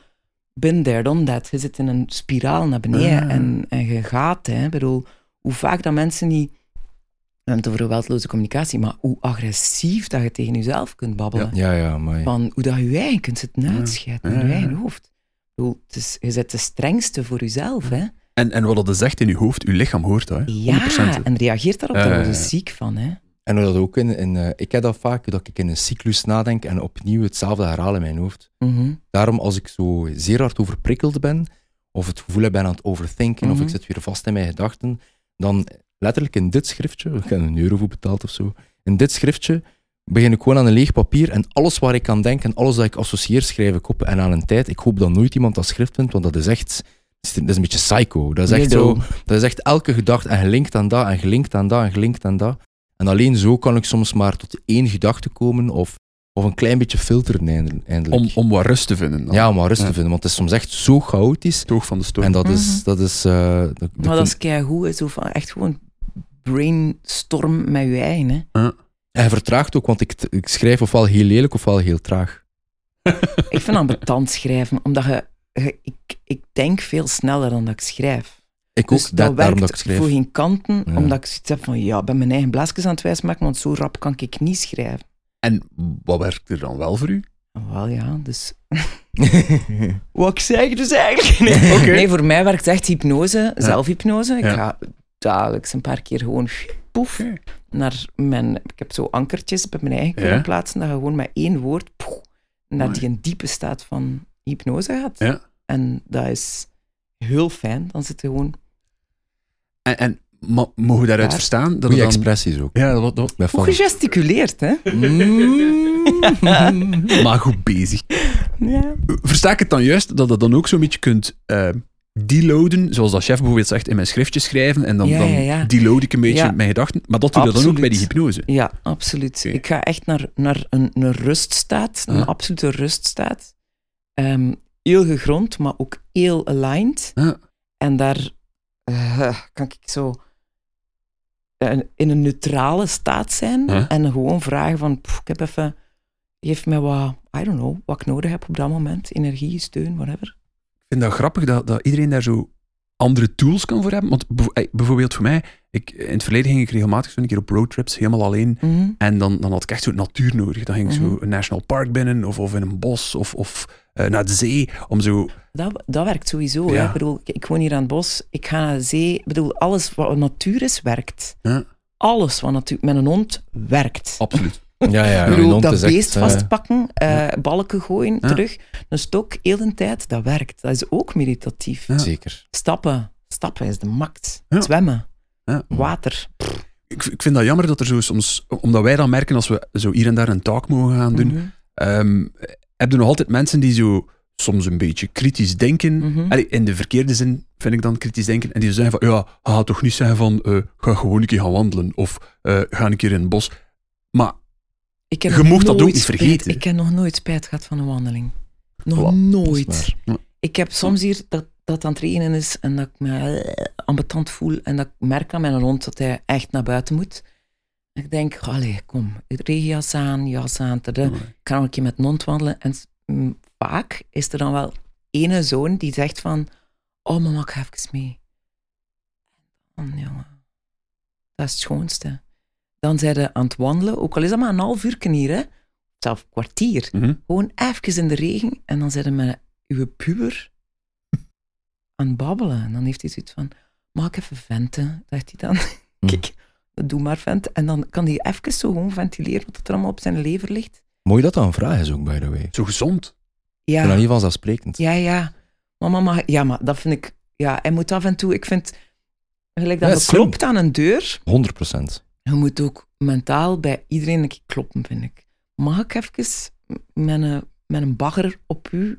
been there, done that. Je zit in een spiraal naar beneden Ah. en, en je gaat, hè. Ik bedoel, hoe vaak dat mensen niet, we hebben het over geweldloze communicatie, maar hoe agressief dat je tegen jezelf kunt babbelen. Ja, ja, maar... Van hoe dat je eigen kunt zitten uitscheiden in Ja, je ja, eigen ja. hoofd. Ik bedoel, het is, je bent de strengste voor jezelf, hè. En, en wat dat zegt in uw hoofd, uw lichaam hoort dat. Hè? 100%. Ja, en reageert daarop, daar ja, word je ja. ziek van, hè. En dat ook in, in eh, ik heb dat vaak, dat ik in een cyclus nadenk en opnieuw hetzelfde herhaal in mijn hoofd. Mhm. Daarom, als ik zo zeer hard overprikkeld ben, of het gevoel heb ben aan het overthinken, of Mhm. ik zit weer vast in mijn gedachten, dan letterlijk in dit schriftje, ik heb een euro voor betaald of zo, in dit schriftje begin ik gewoon aan een leeg papier en alles waar ik aan denk en alles dat ik associeer, schrijf ik op. En aan een tijd, ik hoop dat nooit iemand dat schrift vindt, want dat is echt, dat is een beetje psycho. Dat is echt zo, dat is echt elke gedachte en gelinkt aan dat en gelinkt aan dat en gelinkt aan dat. En alleen zo kan ik soms maar tot één gedachte komen of, of een klein beetje filteren eindelijk. Om, om wat rust te vinden. Dan. Ja, om maar rust Ja. te vinden, want het is soms echt zo chaotisch. Het oog van de storm. En dat is... Mhm. Dat is eh, dat, dat Maar dat is keigoed, hè, zo van echt gewoon brainstorm met je eigen, hè. En hij vertraagt ook, want ik, ik schrijf ofwel heel lelijk ofwel heel traag. Ik vind ambetant schrijven, omdat je- ik, ik denk veel sneller dan dat ik schrijf. Ik ook, Dus da- dat daarom werkt dat ik schrijf. voor geen kanten, Ja. omdat ik zoiets heb van, ja, ik ben mijn eigen blaasjes aan het wijsmaken, want zo rap kan ik niet schrijven. En wat werkt er dan wel voor u? Wel ja, dus... Wat ik zeg dus eigenlijk? Nee, nee voor mij werkt echt hypnose, zelfhypnose. Ik Ja. ga dagelijks een paar keer gewoon poef naar mijn... Ik heb zo ankertjes bij mijn eigen kunnen plaatsen, dat je gewoon met één woord poef, naar die een diepe staat van hypnose gaat. Ja. En dat is heel fijn. Dan zit je gewoon... En, en mogen we daaruit Daar. verstaan dat Goeie het dan... expressies ook. Ja, dat, dat, gesticuleerd, hè? Mm. maar goed bezig. Ja. Versta ik het dan juist dat je dan ook zo'n beetje kunt eh, deloaden, zoals dat chef bijvoorbeeld zegt, in mijn schriftje schrijven en dan, Ja, dan ja, deload ik een beetje Ja. mijn gedachten. Maar dat doe je dan ook bij die hypnose. Ja, absoluut. Ik ga echt naar, naar een, een ruststaat, een absolute ruststaat. Ehm, heel gegrond, maar ook heel aligned. Ja. En daar eh, kan ik zo in een neutrale staat zijn Ja. en gewoon vragen van, "Pff, ik heb even, geef mij wat, I don't know, wat ik nodig heb op dat moment. Energie, steun, whatever. Ik vind dat grappig dat, dat iedereen daar zo andere tools kan voor hebben. Want bijvoorbeeld voor mij, ik, in het verleden ging ik regelmatig zo een keer op roadtrips, helemaal alleen. Mhm. En dan, dan had ik echt zo natuur nodig. Dan ging ik zo Mhm. een national park binnen, of, of in een bos, of, of eh, naar de zee, om zo... Dat, dat werkt sowieso. hè. Ja. Ik bedoel, ik, ik woon hier aan het bos, ik ga naar de zee. Ik bedoel, alles wat natuur is, werkt. Ja. Alles wat natuur... Met een hond werkt. Absoluut. Ja, ja. bedoel, hond dat echt, beest eh, vastpakken, eh, balken gooien, terug. Een stok, heel de tijd, dat werkt. Dat is ook meditatief. Zeker. Stappen. Stappen is de max. Ja. Zwemmen. Ja. Water. Ik, ik vind dat jammer dat er zo soms... Omdat wij dan merken als we zo hier en daar een taak mogen gaan doen, Mhm. ehm, heb je nog altijd mensen die zo soms een beetje kritisch denken. Allee, in de verkeerde zin vind ik dan kritisch denken. En die zeggen van, ja, ga toch niet zeggen van, eh, ga gewoon een keer gaan wandelen. Of eh, ga een keer in het bos. Maar Ik heb Je mocht dat ook niet spijt- vergeten. Ik heb nog nooit spijt gehad van een wandeling. Nog nooit. Ik heb soms hier dat, dat aan het regenen is en dat ik me eh, ambetant voel en dat ik merk aan mijn hond dat hij echt naar buiten moet. En ik denk, allee, kom, regenjas aan, jas aan, tada. ik ga een keer met hond wandelen. En mm, vaak is er dan wel ene zoon die zegt van, oh mama, ik ga even mee. Dan, jongen, dat is het schoonste. Dan zijn ze aan het wandelen, ook al is dat maar een half uur hier, hè. zelf een kwartier. Mhm. Gewoon even in de regen en dan zijn ze met uw puber aan het babbelen. En dan heeft hij zoiets van, mag ik even venten? Zegt hij dan. Hm. Kijk, doe maar venten. En dan kan hij even zo gewoon ventileren wat er allemaal op zijn lever ligt. Mooi dat dat een vraag is ook, by the way. zo gezond. Ik vind dat Ja, niet vanzelfsprekend. ja, ja. Maar mama, ja, maar dat vind ik... Ja, hij moet af en toe... Ik vind... Gelijk dat Ja, je klopt aan een deur, 100 procent. je moet ook mentaal bij iedereen een keer kloppen, vind ik. Mag ik even met een, met een bagger op uw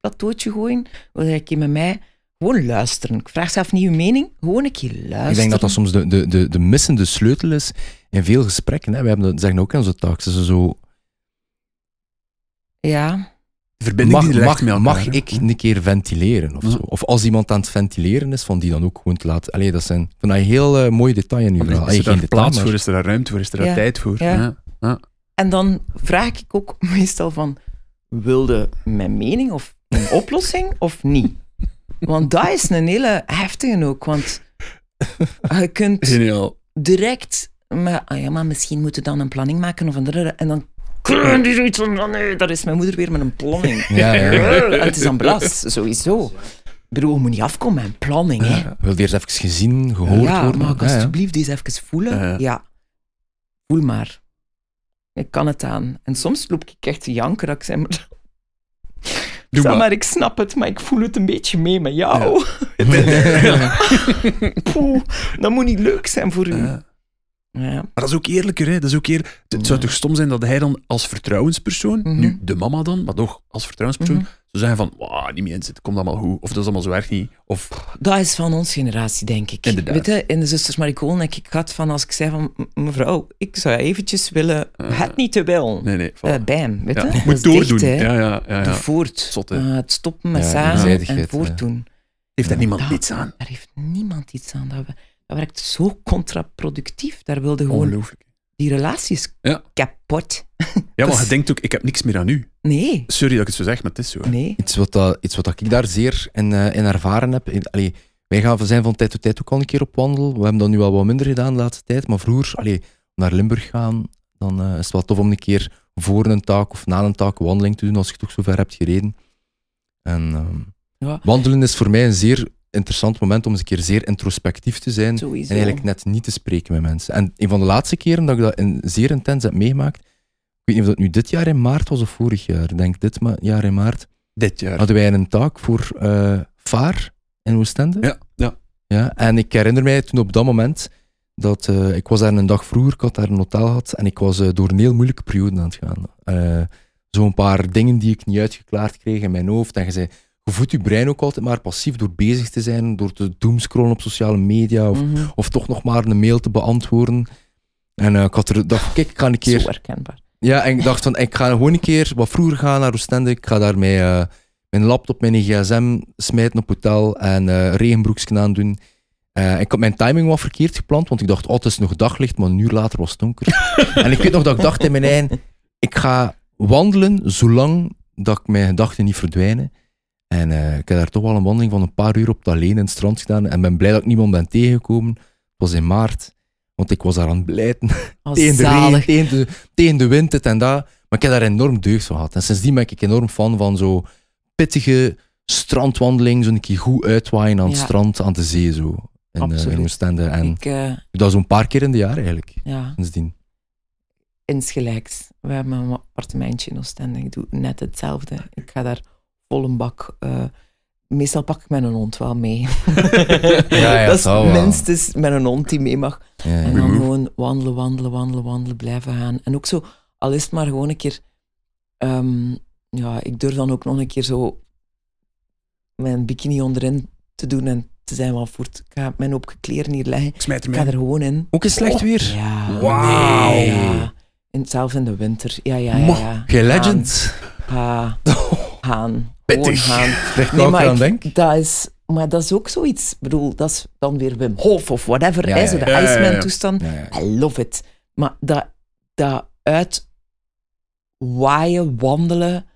plateautje gooien? Wil jij een keer met mij gewoon luisteren? Ik vraag zelf niet uw mening, gewoon een keer luisteren. Ik denk dat dat soms de, de, de, de missende sleutel is in veel gesprekken. Hè. We hebben dat zeggen ook in onze taaks. Ze zo, Ja, De verbinding mag, mag, met elkaar, mag hè. ik een keer ventileren? Of, Ja. zo? of als iemand aan het ventileren is, van die dan ook gewoon te laten. Allee, dat zijn een heel eh, mooi detail in uw verhaal. Is er geen daar plaats maar- voor? Is er daar ruimte voor? Is er daar Ja. tijd voor? Ja. Ja. En dan vraag ik ook meestal van, wilde mijn mening of een oplossing of niet? Want dat is een hele heftige ook, want je kunt Geniaal. direct, maar, ah ja, maar misschien moeten we dan een planning maken of een en dan kun die zoiets van, oh nee, daar is mijn moeder weer met een planning. Ja, ja. En het is een belast, sowieso. Ik bedoel, je moet niet afkomen met een planning, hè. Ja, wil die eerst even gezien, gehoord ja, worden? ja. alsjeblieft eens even voelen? Ja. Voel maar. Ik kan het aan. En soms loop ik echt te janken dat ik zeg maar... Doe maar. maar, ik snap het, maar ik voel het een beetje mee met jou. Poeh, dat moet niet leuk zijn voor u. Ja. Ja. Maar dat is ook eerlijker, hè? Dat is ook eerlijk. Het zou Ja. toch stom zijn dat hij dan als vertrouwenspersoon, Mhm. nu de mama dan, maar toch als vertrouwenspersoon, Mhm. Zou zeggen van, "Wauw, die mensen, het komt allemaal goed. Of dat is allemaal zo erg niet. Of, Dat is van onze generatie, denk ik. Inderdaad. Weet je, in de Zusters Maricoon heb ik gehad van als ik zei van "M- mevrouw, ik zou eventjes willen, Eh. het niet te wel. nee, nee. Eh, bam, weet ja, je? Dat moet dicht, doordoen. hè. ja, ja, ja, Doe ja. voort. Zot, hè. Eh, het stoppen met Ja, zagen en voortdoen. Heeft daar niemand Dat- iets aan? Daar heeft niemand iets aan. Dat, we- dat werkt zo contraproductief. Daar wilde gewoon Ongelooflijk. die relaties Ja. kapot. Ja, maar Dus- je denkt ook, ik heb niks meer aan u. Nee, Sorry dat ik het zo zeg, maar het is zo. hè. nee. Iets wat, dat, iets wat dat ik daar zeer in, eh, in ervaren heb. In- allee, wij gaan, zijn van tijd tot tijd ook al een keer op wandel. We hebben dat nu al wat minder gedaan de laatste tijd. Maar vroeger, allee, naar Limburg gaan, dan eh, is het wel tof om een keer voor een taak of na een taak een wandeling te doen als je toch zo ver hebt gereden. En ehm, Ja. wandelen is voor mij een zeer interessant moment om eens een keer zeer introspectief te zijn. Sowieso. En eigenlijk net niet te spreken met mensen. En een van de laatste keren dat ik dat in, zeer intens heb meegemaakt, weet niet of dat nu dit jaar in maart was of vorig jaar, ik denk dit ma- jaar in maart, Dit jaar. hadden wij een taak voor eh VAR in Oostende. Ja, ja. Ja, en ik herinner mij toen op dat moment dat eh, ik was daar een dag vroeger, ik had daar een hotel gehad en ik was eh, door een heel moeilijke periode aan het gaan. Eh Zo'n paar dingen die ik niet uitgeklaard kreeg in mijn hoofd. En je zei, je voedt je brein ook altijd maar passief door bezig te zijn, door te doomscrollen op sociale media of, Mhm. of toch nog maar een mail te beantwoorden. En eh, ik had er dacht, kijk, ik ga een keer Zo herkenbaar. Ja, en ik dacht van, ik ga gewoon een keer wat vroeger gaan naar Oostende. Ik ga daar mijn, eh, mijn laptop, mijn gsm smijten op hotel en eh regenbroeksken aan doen. Eh, ik had mijn timing wat verkeerd gepland, want ik dacht, oh, het is nog daglicht, maar een uur later was het donker. en ik weet nog dat ik dacht in mijn eigen, ik ga wandelen zolang dat ik mijn gedachten niet verdwijnen. En ik heb daar toch wel een wandeling van een paar uur op het alleen in het strand gedaan. En ben blij dat ik niemand ben tegengekomen. Het was in maart, want ik was daar aan het blijten. Oh, tegen de regen, tegen de, tegen de wind, dit en dat. Maar ik heb daar enorm deugd van gehad. En sindsdien ben ik enorm fan van zo pittige strandwandeling, zo'n keer goed uitwaaien aan het Ja. strand, aan de zee, zo. In, Absoluut. in Oostende. En Ik, eh, dat zo'n paar keer in de jaar eigenlijk, ja, sindsdien. insgelijks. We hebben een appartementje in Oostende. Ik doe net hetzelfde. Ik ga daar vol een bak... eh, meestal pak ik mijn hond wel mee. Ja, ja, dat is wel. minstens met een hond die mee mag. Ja, ja. En dan gewoon wandelen, wandelen, wandelen, wandelen, blijven gaan. En ook zo, al is het maar gewoon een keer... ehm, ja, ik durf dan ook nog een keer zo mijn bikini onderin te doen en te zijn van voort. Ik ga mijn hoop kleren hier leggen. Ik smijt Ik ga er gewoon in. Ook in slecht weer. Ja. Wauw. Ja. In, zelfs in de winter. Ja, ja, ja. Ja. Geen legend. Gaan. Pittig. Leg Nee, maar aan ik- denk. dat is, maar dat is ook zoiets. Ik bedoel, dat is dan weer Wim Hof of whatever. Ja, hè, zo de. Iceman-toestand. I love it. Maar dat, dat uit waaien, wandelen,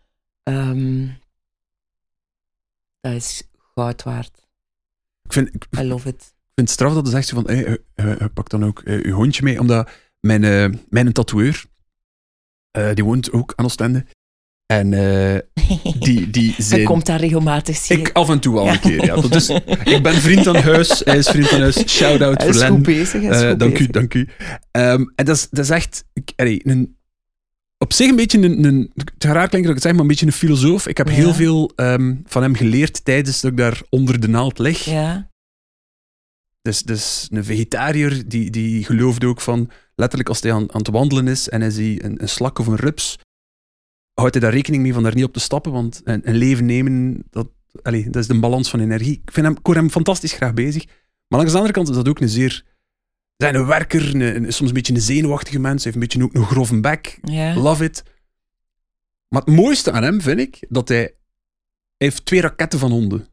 ehm, dat is goud waard. Ik vind, ik I love it. vind het straf dat je zegt van, hey, je pakt dan ook eh, je hondje mee, omdat mijn, eh, mijn tatoeëur, eh, die woont ook aan Oostende. En eh, die, die Hij komt daar regelmatig, zie Ik af en toe wel een keer, ja. Dat is, ik ben vriend aan huis, hij is vriend aan huis. Shout-out voor Len. bezig. Hij is Eh, goed dank u, dank u. Ehm, en dat is, dat is echt... Ik, allee, een, op zich een beetje een... een het raar dat ik het zeg, maar een beetje een filosoof. Ik heb Ja. heel veel ehm, van hem geleerd tijdens dat ik daar onder de naald lig. Ja, Dus, dus een vegetariër die, die geloofde ook van... Letterlijk als hij aan, aan het wandelen is en hij ziet een, een slak of een rups, houdt hij daar rekening mee van daar niet op te stappen, want een, een leven nemen, dat, allee, dat is de balans van energie. Ik, vind hem, ik hoor hem fantastisch graag bezig. Maar langs de andere kant is dat ook een zeer... Zijn een werker, een, een- soms een beetje een zenuwachtige mens, heeft een beetje ook een grove bek. Love it. Maar het mooiste aan hem vind ik dat hij, hij heeft twee raketten van honden.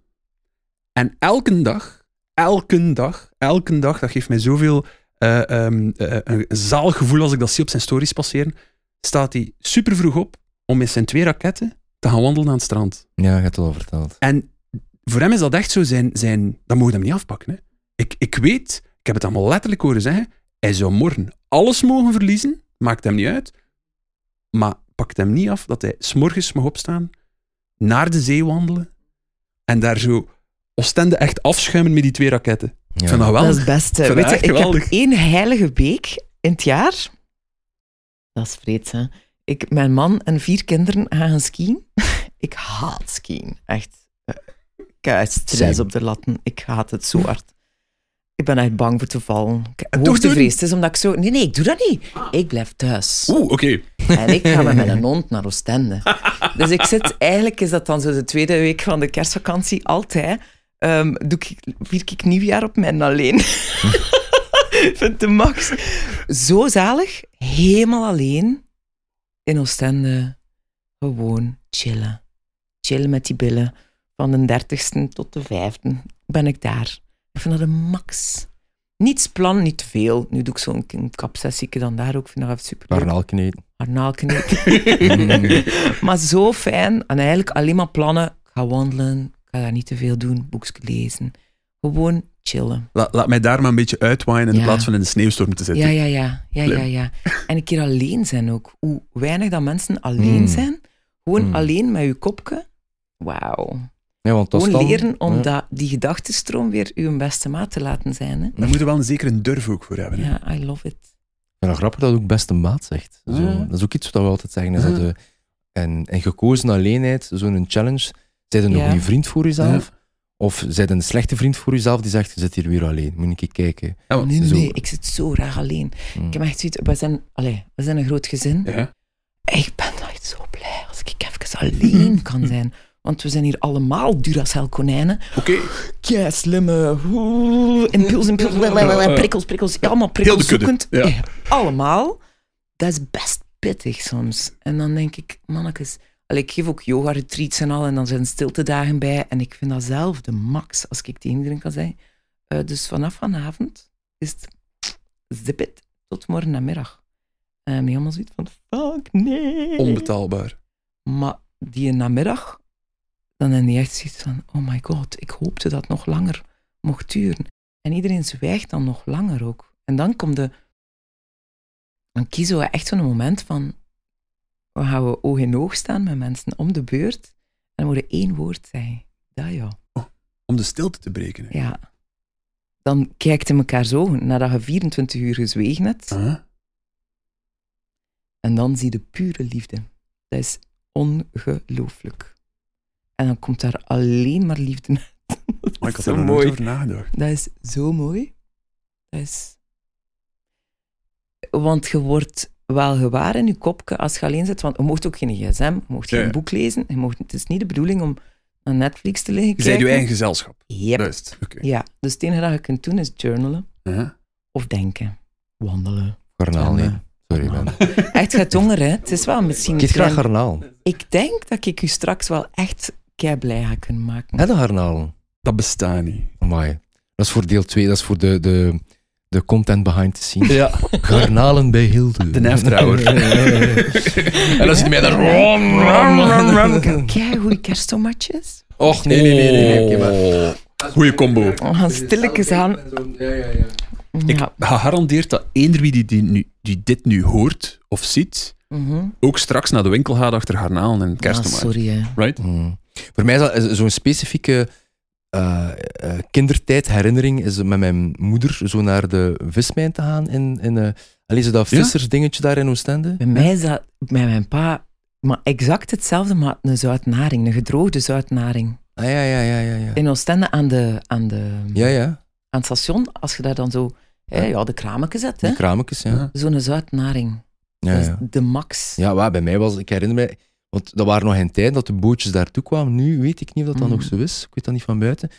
En elke dag, elke dag, elke dag, dat geeft mij zoveel ehm, eh, een zalig gevoel als ik dat zie op zijn stories passeren, staat hij super vroeg op om met zijn twee raketten te gaan wandelen aan het strand. Ja, je hebt het al verteld. En voor hem is dat echt zo zijn... zijn dat mogen hem niet afpakken. Hè. Ik, ik weet, ik heb het allemaal letterlijk horen zeggen, hij zou morgen alles mogen verliezen, maakt hem niet uit, maar pakt hem niet af dat hij s'morgens mag opstaan, naar de zee wandelen en daar zo Oostende echt afschuimen met die twee raketten. Ja. Ik vind dat Dat is het beste. vind Weet je, ik heb één heilige week in het jaar. Dat is vreed, hè. Ik, mijn man en vier kinderen gaan skiën. ik haat skiën, echt. Ik heb stress op de latten. Ik haat het zo hard. Ik ben echt bang voor te vallen. Ik-. Hoogtevrees. Het is omdat ik zo... Nee, nee, ik doe dat niet. Ik blijf thuis. Oeh, oké. En ik ga met mijn hond naar Oostende. Dus ik zit, eigenlijk is dat dan zo de tweede week van de kerstvakantie, altijd. ehm, doe ik, vier ik nieuwjaar op mijn alleen. Ik vind de max. Zo zalig, helemaal alleen in Oostende. Gewoon chillen. Chillen met die billen. Van de dertigste tot de vijfde ben ik daar. Ik vind dat een max. Niets plan, niet veel. Nu doe ik zo'n kapsessieke dan daar ook. Ik vind dat echt super leuk. Garnaalkneten. maar zo fijn. En eigenlijk alleen maar plannen. Ik ga wandelen. Ik ga daar niet te veel doen. Boekje lezen. Gewoon chillen. Laat, laat mij daar maar een beetje uitwaaien in Ja. plaats van in de sneeuwstorm te zitten. Ja, ja, ja. ja, ja, ja. En een keer alleen zijn ook. Hoe weinig dat mensen alleen Mm. zijn. Gewoon Mm. alleen met je kopje. Wauw. Ja, want Gewoon dan- leren om ja. dat, die gedachtenstroom weer uw beste maat te laten zijn. Hè? Daar moeten we wel een zekere durf ook voor hebben. hè. Ja, I love it. Vind het grappig dat ook beste maat zegt. Zo, Ja. Dat is ook iets wat we altijd zeggen. Is Ja. dat de, en, en gekozen alleenheid, zo'n challenge, zijn een Ja. goede vriend voor jezelf? Of zijn een slechte vriend voor jezelf die zegt, je zit hier weer alleen, moet ik kijken. Ja, Nee, zo. nee, ik zit zo graag alleen. Mm. Ik heb echt zoiets... We zijn, allez, we zijn een groot gezin. Ja. Ik ben echt zo blij als ik even alleen kan zijn. Want we zijn hier allemaal Duracell-konijnen. Oké, Kei slimme... oeh, Impuls, impuls, prikkels, prikkels. ja, Allemaal Heel de kudde, prikkelzoekend. ja. Eh, Allemaal. Dat is best pittig soms. En dan denk ik, mannetjes... Allee, ik geef ook yoga-retreats en al, en dan zijn stiltedagen bij. En ik vind dat zelf de max, als ik tegen iedereen kan zeggen. Eh, dus vanaf vanavond is het zip it tot morgen namiddag. En dan helemaal zoiets van, fuck, nee. onbetaalbaar. Maar die namiddag dan heb je echt zoiets van, oh my god, ik hoopte dat het nog langer mocht duren. En iedereen zwijgt dan nog langer ook. En dan komt de, dan kiezen we echt zo'n moment van, we gaan we oog in oog staan met mensen om de beurt en we moeten één woord zeggen. Dat ja. Om de stilte te breken. hè. Ja. Dan kijkt je elkaar zo nadat je 24 uur gezwegen hebt. En dan zie je pure liefde. Dat is ongelooflijk. En dan komt daar alleen maar liefde uit. Dat is ik had er nog mooi. over nagedacht. Dat is zo mooi. Dat is... Want je wordt wel gewaar in je kopje als je alleen zit. Want je mocht ook geen gsm, je mocht geen Ja. boek lezen. Je mocht, het is niet de bedoeling om naar Netflix te liggen Je bent je kijken. eigen gezelschap. Yep. Juist. Oké. Ja, dus het enige dat je kunt doen is journalen Uh-huh. of denken. Wandelen. Garnaal, nee. Sorry, man. Echt, gaat honger, hè? Het is wel misschien... Ik eet graag garnaal. Ik denk dat ik u straks wel echt kei blij ga kunnen maken. Hè, de garnaal? Dat bestaat niet. Amai. Dat is voor deel 2, dat is voor de, de, de content behind the scenes. Ja. Garnalen bij Hilde. De hour. en dan zit mij daar... Kei goede kersttomatjes. Och, nee, nee, nee. nee, nee. Maar... Goeie combo. We gaan stilletjes aan. Ja, ja, ja. Ik garandeer dat eender wie die, die, nu, die dit nu hoort of ziet, Mhm. ook straks naar de winkel gaat achter garnalen en Ah, kersttomaten. sorry, hè. right? Mm. Voor mij is dat is zo'n specifieke eh, eh, kindertijdherinnering is met mijn moeder zo naar de vismijn te gaan in, in uh, dat Ja? vissersdingetje daar in Oostende. Bij mij is dat met mijn pa maar exact hetzelfde, maar een zoutnaring, een gedroogde zoutnaring. Ah ja, ja, ja, ja. Ja, In Oostende aan, de, aan, de, ja, ja. aan het station, als je daar dan zo hè, ja, de kramen zet, hè? Krametjes, ja. Ja. zo'n zoutnaring. Ja, Dat is ja. de max. ja waar, bij mij was, ik herinner mij, want dat waren nog geen tijd dat de bootjes daartoe kwamen. Nu weet ik niet of dat Mhm. nog zo is. Ik weet dat niet van buiten.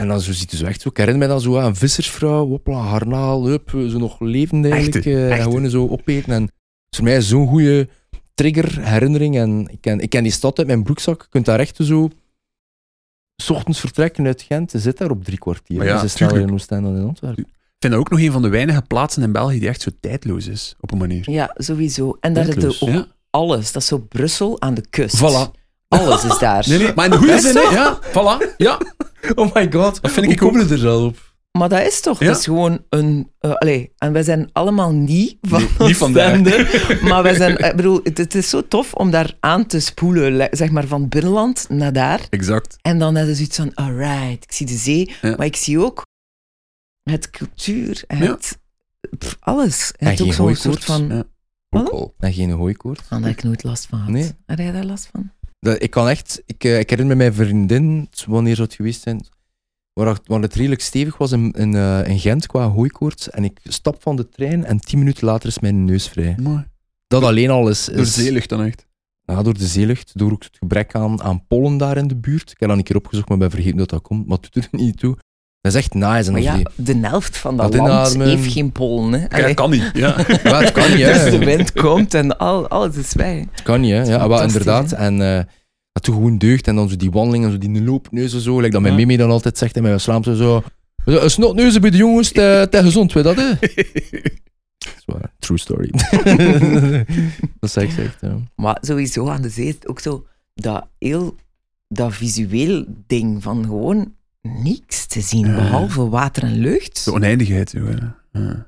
En dan zo ziet het zo echt zo. Ik herinner mij dan zo aan een vissersvrouw, hopla, harnaal, hup, zo nog levend eigenlijk. Echte, eh, en echte. gewoon zo opeten. En het is voor mij zo'n goede trigger, herinnering. En ik ken, ik ken die stad uit mijn broekzak. Je kunt daar echt zo... S ochtends vertrekken uit Gent, je zit daar op drie kwartier. Maar ja, dus sneller in Oostende dan in Antwerpen. Ik vind dat ook nog een van de weinige plaatsen in België die echt zo tijdloos is, op een manier. Ja, sowieso. En dat is Tijdloos, ook Ja. Alles. Dat is zo Brussel aan de kust. Voilà. Alles is daar. Nee, nee, maar in de goede zin, hè? Ja, voilà. Ja, Oh my god, dat vind ik ook. er zo op? Maar dat is toch, Ja. dat is gewoon een... eh allee, en wij zijn allemaal niet van Nee, niet van daar. Oostende, maar wij zijn... Ik bedoel, het, het is zo tof om daar aan te spoelen, le- zeg maar van binnenland naar daar. Exact. En dan is het zoiets van, alright, ik zie de zee, Ja. maar ik zie ook het cultuur, Ja. het... pff, alles. Het En ook zo'n soort van... Wat? Ook al. En geen hooikoord. Ah, daar heb ik nooit last van had. Nee. Heb jij daar last van? Dat, ik kan echt, ik, eh, ik herinner me mijn vriendin, wanneer zou het geweest zijn, waar, het- waar het redelijk stevig was in, in, eh, in Gent qua hooikoorts. En ik stap van de trein en tien minuten later is mijn neus vrij. Mooi. Dat alleen al is... Door is zeelucht dan echt. Ja, door de zeelucht, door ook het gebrek aan, aan pollen daar in de buurt. Ik heb dat een keer opgezocht, maar ben vergeten dat dat komt. Maar het doet er niet toe. Dat is echt nice. En Maar ja, de helft van dat Dat land heeft geen pollen. Hè. Ja, Allee, kan niet. Ja. Ja, het kan niet, Dus de wind komt en al, alles is weg. Het kan niet, hè. Ja, fantastisch, inderdaad. hè. En eh, dat doet gewoon deugd. En dan zo die wandelingen, zo die loopneuzen zo. Like dat mijn Ja. Mimi dan altijd zegt in mijn Vlaamse zo... Een snotneuzen bij de jongens, te, te gezond, weet dat, hè? Dat. True story. dat zeg ik echt, ja. Maar sowieso aan de zee ook zo dat heel dat visueel ding van gewoon niks te zien, Ja. behalve water en lucht. De oneindigheid. Zo, hè. Ja.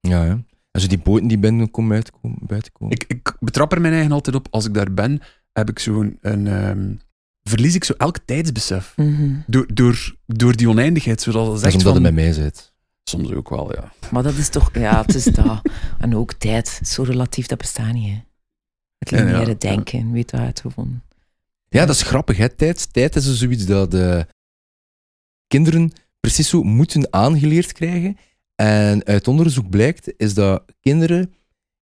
Ja, ja. En zo die boten die binnenkomen, uitkomen, buiten komen. Ik, ik betrap er mijn eigen altijd op. Als ik daar ben, heb ik zo'n... Een, ehm, verlies ik zo elk tijdsbesef. Mhm. Door, door, door die oneindigheid. Zoals dat dat is omdat van... het bij mij zit. Soms ook wel, ja. Maar dat is toch, ja, het is dat. En ook tijd, zo relatief, dat bestaat niet. Hè. Het ja, lineaire ja. denken, weet wat uitgevonden. Ja, dat is grappig, hè. Tijd, tijd is dus zoiets dat de kinderen precies zo moeten aangeleerd krijgen. En uit onderzoek blijkt, is dat kinderen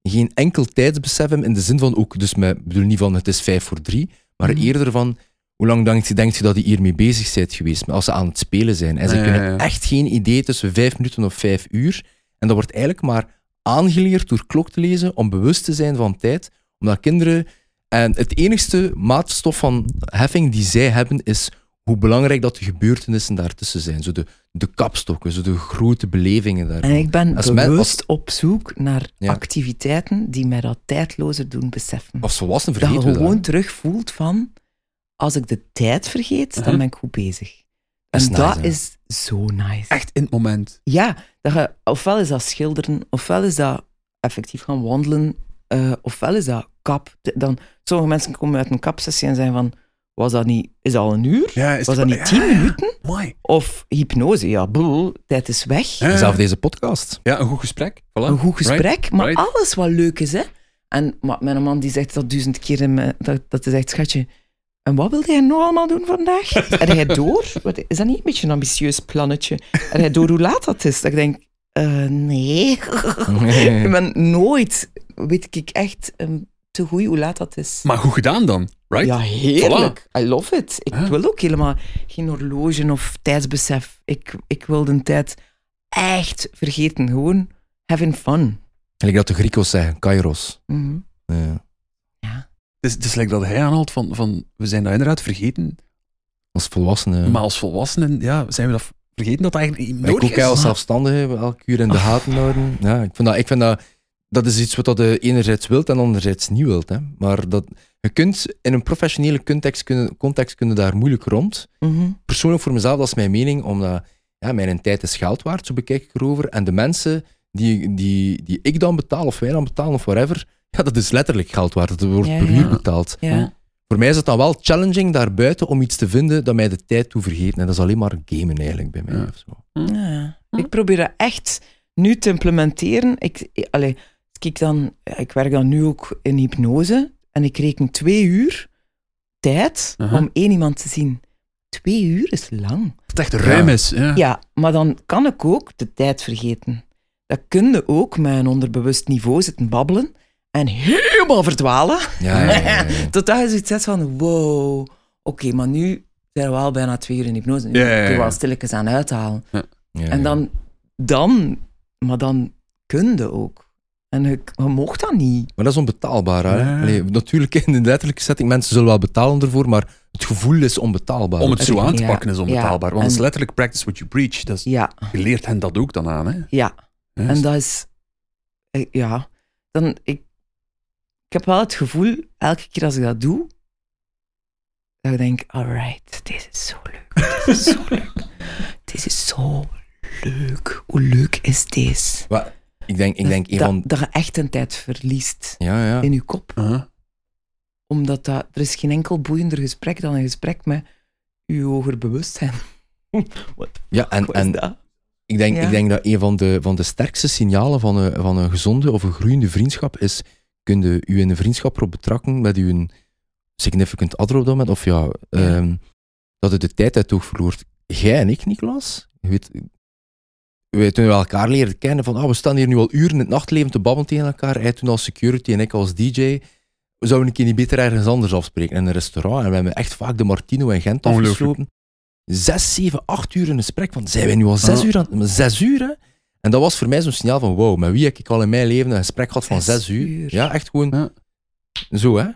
geen enkel tijdsbesef hebben in de zin van ook, dus met, bedoel niet van het is vijf voor drie, maar Mhm. eerder van hoe lang denk je, je dat die hiermee bezig bent geweest, als ze aan het spelen zijn. En ze Ja, ja, kunnen ja. echt geen idee tussen vijf minuten of vijf uur. En dat wordt eigenlijk maar aangeleerd door klok te lezen om bewust te zijn van tijd, omdat kinderen... En het enigste maatstof van heffing die zij hebben, is hoe belangrijk dat de gebeurtenissen daartussen zijn. Zo de, de kapstokken, zo de grote belevingen daar. En ik ben Als men- bewust op zoek naar Ja. activiteiten die mij dat tijdlozer doen beseffen. Als volwassenen dat je vergeten gewoon dat. terug voelt van, als ik de tijd vergeet, dan Uh-huh. ben ik goed bezig. Dat is en nice, dat hè? is zo nice. Echt in het moment. Ja, dat je, ofwel is dat schilderen, ofwel is dat effectief gaan wandelen, eh, ofwel is dat kap. Dan, sommige mensen komen uit een kapsessie en zeggen van, was dat niet, is dat al een uur? Ja, is Was dat niet ja, tien minuten? Mooi. Of hypnose? Ja, boel, tijd is weg. Ja, Zelf deze podcast. ja, een goed gesprek. Voilà. Een goed gesprek, Right, maar right. alles wat leuk is, hè. En maar mijn man die zegt dat duizend keer, in mijn- dat, dat hij zegt, schatje, en wat wil jij nou allemaal doen vandaag? En hij door? Wat, is dat niet een beetje een ambitieus plannetje? En hij door hoe laat dat is? Dat ik denk, eh, nee. ik ben nooit, weet ik echt, ehm, te goed hoe laat dat is. Maar goed gedaan dan, right? Ja, heerlijk. I love it. Ik Ja. wil ook helemaal geen horloge of tijdsbesef. Ik, ik wil de tijd echt vergeten. Gewoon having fun. Gelijk dat de Griekos zeggen, kairos. Mhm. Ja. Het is, het is like dat hij aanhaalt van, van, we zijn dat inderdaad vergeten, Als volwassene. maar als volwassenen ja, zijn we dat vergeten dat eigenlijk ik nodig ook is. hè, als zelfstandige elke uur in de gaten houden. Ja, ik vind dat, ik vind dat, dat is iets wat dat je enerzijds wilt en anderzijds niet wilt. Hè. Maar dat, je kunt in een professionele context kunnen, context kunnen daar moeilijk rond. Mhm. Persoonlijk voor mezelf, dat is mijn mening, omdat ja, mijn tijd is geld waard, zo bekijk ik erover. En de mensen die, die, die ik dan betaal, of wij dan betalen, of whatever, ja, dat is letterlijk geld waard. Dat wordt Ja, per ja. uur betaald. Ja. Voor mij is het dan wel challenging daarbuiten om iets te vinden dat mij de tijd toe vergeet. En dat is alleen maar gamen eigenlijk bij mij. Ja. Of zo. Ja. Ik probeer dat echt nu te implementeren. Ik, ik- allee, kijk dan, ik werk dan nu ook in hypnose en ik reken twee uur tijd om één iemand te zien. Twee uur is lang. Dat het echt ruim is. Ja. Ja, maar dan kan ik ook de tijd vergeten. Dat kun je ook met een onderbewust niveau zitten babbelen en helemaal verdwalen. Ja, ja, ja, ja. Totdat je zoiets hebt van, wow, oké, maar nu zijn we al bijna twee uur in hypnose. Nu Ja, ja, ja. kun je wel stilletjes aan uithalen. Ja, En ja. dan, dan, maar dan kun je ook. En je, je mocht dat niet. Maar dat is onbetaalbaar. Hè? Ja. Allee, natuurlijk, in de letterlijke setting, mensen zullen wel betalen ervoor, maar het gevoel is onbetaalbaar. Om het zo aan te Ja, pakken is onbetaalbaar. Want het is letterlijk practice what you preach. Dat is, Ja, je leert hen dat ook dan aan. Hè? ja. En dat is, eh, ja, dan, ik, ik heb wel het gevoel, elke keer als ik dat doe, dat ik denk, alright, dit is zo leuk, dit is zo leuk, dit is zo leuk. Hoe leuk is deze? Maar ik denk, ik denk dat, van... dat je echt een tijd verliest. Ja, ja. in je kop. Omdat dat, er is geen enkel boeiender gesprek dan een gesprek met je hoger bewustzijn. Wat ja en, en dat? ik, denk, Ja. ik denk dat een van de, van de sterkste signalen van een, van een gezonde of een groeiende vriendschap is, kun je u in een vriendschap erop betrakken met uw significant other op dat moment, of ja, ehm, dat je de tijd uit het oog verloort. Jij en ik, Niklas, je weet, wij toen we elkaar leren kennen, van ah, we staan hier nu al uren in het nachtleven te babbelen tegen elkaar, hij toen als security en ik als DJ, we zouden een keer niet beter ergens anders afspreken, in een restaurant, en we hebben echt vaak de Martino in Gent afgesloten. Zes, zeven, acht uur in een gesprek, van zijn wij nu al zes Ah. uur aan Zes uur, hè? En dat was voor mij zo'n signaal van, wow, met wie heb ik al in mijn leven een gesprek gehad van Zes zes uur? uur. Ja, echt gewoon Ja. zo, hè?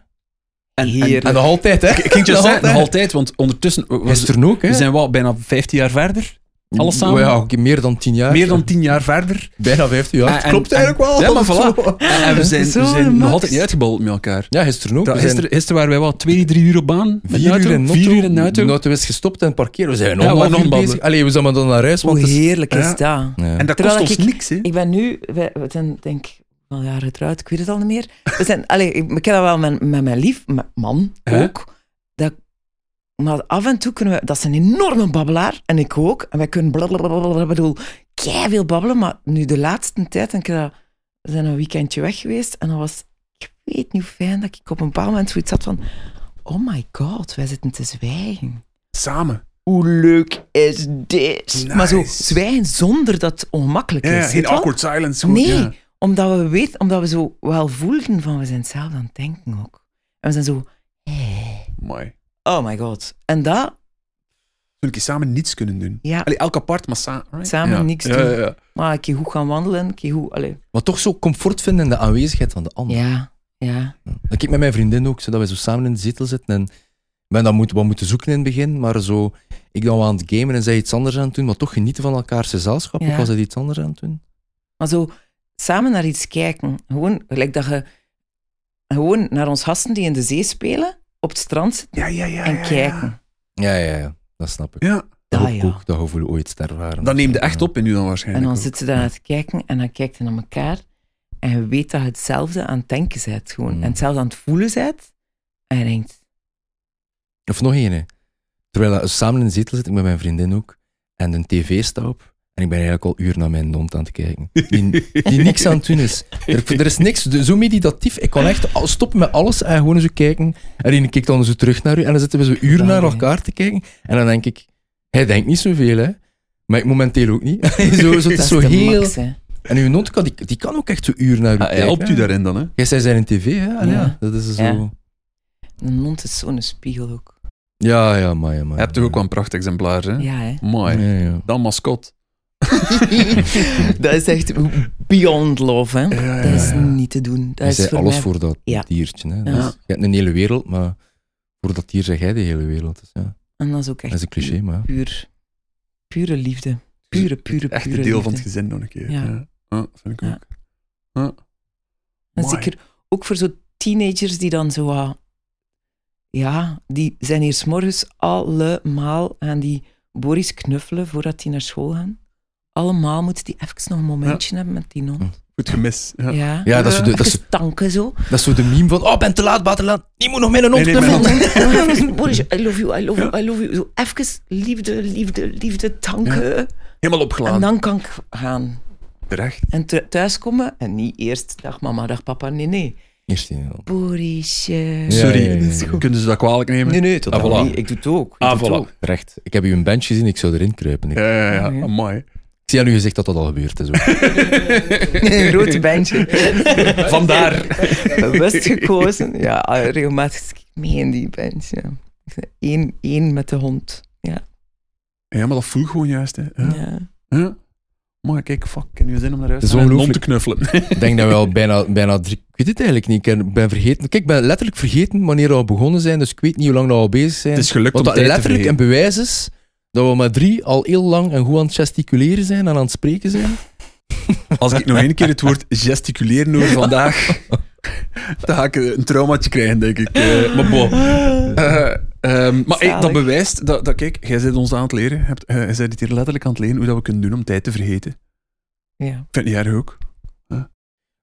En, Heerlijk. En nog altijd, hè? ik ging je Nog zeggen, nog altijd. want ondertussen Gisteren ook, hè? we zijn wel bijna 15 jaar verder. Alles samen? Ja, oké, meer dan tien jaar. Meer dan 10 jaar verder. Bijna vijftien jaar. En- Het klopt en- eigenlijk wel. Ja, maar voilà. En, en we zijn, we zijn nog altijd niet uitgebabbeld met elkaar. Ja, gisteren ook. Gisteren, gisteren waren wij wel twee, drie uur op baan. vier uur in Vier uur in auto. De auto is gestopt en parkeren. We zijn Ja, nog bezig. Allee, we zijn maar dan naar huis. Want Hoe het is- heerlijk is Ja. dat? Ja. En dat Terwijl kost ons ik- niks, hè? Ik ben nu, we, we zijn denk ik wel jaren getrouwd, ik weet het al niet meer. We zijn, allee, ik, ik heb dat wel met, met mijn lief, met man ook. Maar af en toe kunnen we, dat is een enorme babbelaar, en ik ook. En wij kunnen blablabla, ik bedoel, veel babbelen, maar nu de laatste tijd, ik heb dat, we zijn een weekendje weg geweest, en dat was, ik weet niet hoe fijn dat ik op een bepaald moment zoiets had van, oh my god, wij zitten te zwijgen. Samen. Hoe leuk is dit? Nice. Maar zo zwijgen zonder dat het ongemakkelijk Ja, is. geen weet wel? awkward silence. Nee, ja. omdat we weten, omdat we zo wel voelden van we zijn hetzelfde aan het denken ook. En we zijn zo, hey, Mooi. Oh my god. En dat, Zullen we samen niets kunnen doen? ja, Allee, elk apart, maar sa right? Samen Ja. niks doen. Ja, ja. maar een keer goed gaan wandelen, een keer goed, allee. Maar toch zo comfort vinden in de aanwezigheid van de ander. Ja, ja. Dat ik met mijn vriendin ook, zodat we zo samen in de zetel zitten. En we dan moeten, wat moeten zoeken in het begin, maar zo, ik dan wel aan het gamen en zij iets anders aan het doen, maar toch genieten van elkaars gezelschap, Ja. ook als zij iets anders aan het doen. Maar zo samen naar iets kijken. Gewoon, gelijk dat je, gewoon naar ons gasten die in de zee spelen, op het strand zitten Ja, ja, ja. en ja, kijken. Ja, ja, ja. Dat snap ik. Ja, Dat Ah, heb ik ja. ook, dat gevoel ooit te ervaren. dat neemt je echt op in u dan En waarschijnlijk. dan ook. zitten ze daar naar te kijken en dan kijkt je naar elkaar en je weet dat je hetzelfde aan het denken bent gewoon. Mm. En hetzelfde aan het voelen bent. En je denkt, Of nog één, hè. Terwijl we samen in de zetel zit, ik met mijn vriendin ook, en een tv staat op, en ik ben eigenlijk al uren naar mijn hond aan het kijken. Die, die niks aan het doen is. Er, er is niks, de- zo meditatief. Ik kan echt stoppen met alles en gewoon zo kijken. En die kijkt dan zo terug naar u, en dan zitten we zo uren naar elkaar te kijken. En dan denk ik, hij denkt niet zoveel, hè. Maar ik momenteel ook niet. zo, zo, het is is zo heel... max. En uw hond kan, die, die kan ook echt zo uren naar u Ah, kijken. hij helpt u daarin dan, hè? Jij zei zijn in tv, hè? Allee, Ja. ja. Dat is zo... Ja. Een hond is zo'n spiegel ook. ja, ja, maar ja, maar. Je hebt toch ook wel een prachtig exemplaar, hè? Ja, hè. Mooi. Ja, ja. Dan mascot. dat is echt beyond love, hè. Ja, ja, Dat is niet te doen. Dat Je is zei voor alles mij... voor dat Ja. diertje. Hè. Ja. Dus je hebt een hele wereld, maar voor dat dier zeg jij de hele wereld. Dus ja, En dat is ook dat echt is een cliché, maar ja. puur, pure liefde. Pure, pure, Echt pure een deel liefde. van het gezin nog een keer. Ja. Ja, Ja, vind ik Ja. ook. Ja. En zeker ook voor zo teenagers die dan zo. Ja, die zijn hier s'morgens allemaal aan die Boris knuffelen voordat die naar school gaan. Allemaal moeten die even nog een momentje hebben met die hond. Goed gemis. Ja. Ja, Ja, dat is, zo de, dat, is, tanken zo. dat is zo de meme van, oh, ben te laat, laat. Die moet nog met een hond Nee, nee, mijn Boris, I love you, I love you, I love you. Zo even liefde, liefde, liefde tanken. Helemaal opgeladen. En dan kan ik gaan. Terecht. En thu- thuiskomen en niet eerst dag mama, dag papa. Nee, nee. Eerst. Borisje. Ja, Sorry, ja, ja, ja. kunnen ze dat kwalijk nemen? Nee, nee, totaal Ah, voilà. niet. Ik doe het ook. Ik Ah, doe het voilà. ook. Terecht. Ik heb u een bench gezien, ik zou erin kruipen. Ik, Ja, ja, ja. Ja. Mooi. Ik zie aan uw gezicht dat dat al gebeurd is. ook. Een rood bandje. Vandaar. Bewust gekozen. Ja, regelmatig mee in die band. Ja. Eén, één met de hond. Ja. Ja, maar dat voel gewoon juist. Hè. Ja. ja. Ja. Maar kijk, fuck, ik heb nu zin om naar huis te gaan te knuffelen. ik denk dat we al bijna, bijna drie... Ik weet het eigenlijk niet. Ik ben vergeten... Kijk, ik ben letterlijk vergeten wanneer we al begonnen zijn, dus ik weet niet hoe lang we al bezig zijn. Het is gelukt Wat om dat letterlijk een bewijs is dat we met drie al heel lang en goed aan het gesticuleren zijn en aan het spreken zijn. Als ik nog één keer het woord gesticuleren hoor vandaag, dan ga ik een traumaatje krijgen, denk ik. Eh, maar bon. Eh, ehm, maar hey, dat bewijst dat, dat, kijk, jij bent ons aan het leren. Hebt, eh, jij bent het hier letterlijk aan het leren hoe dat we kunnen doen om tijd te vergeten. ja. Ik vind erg ook.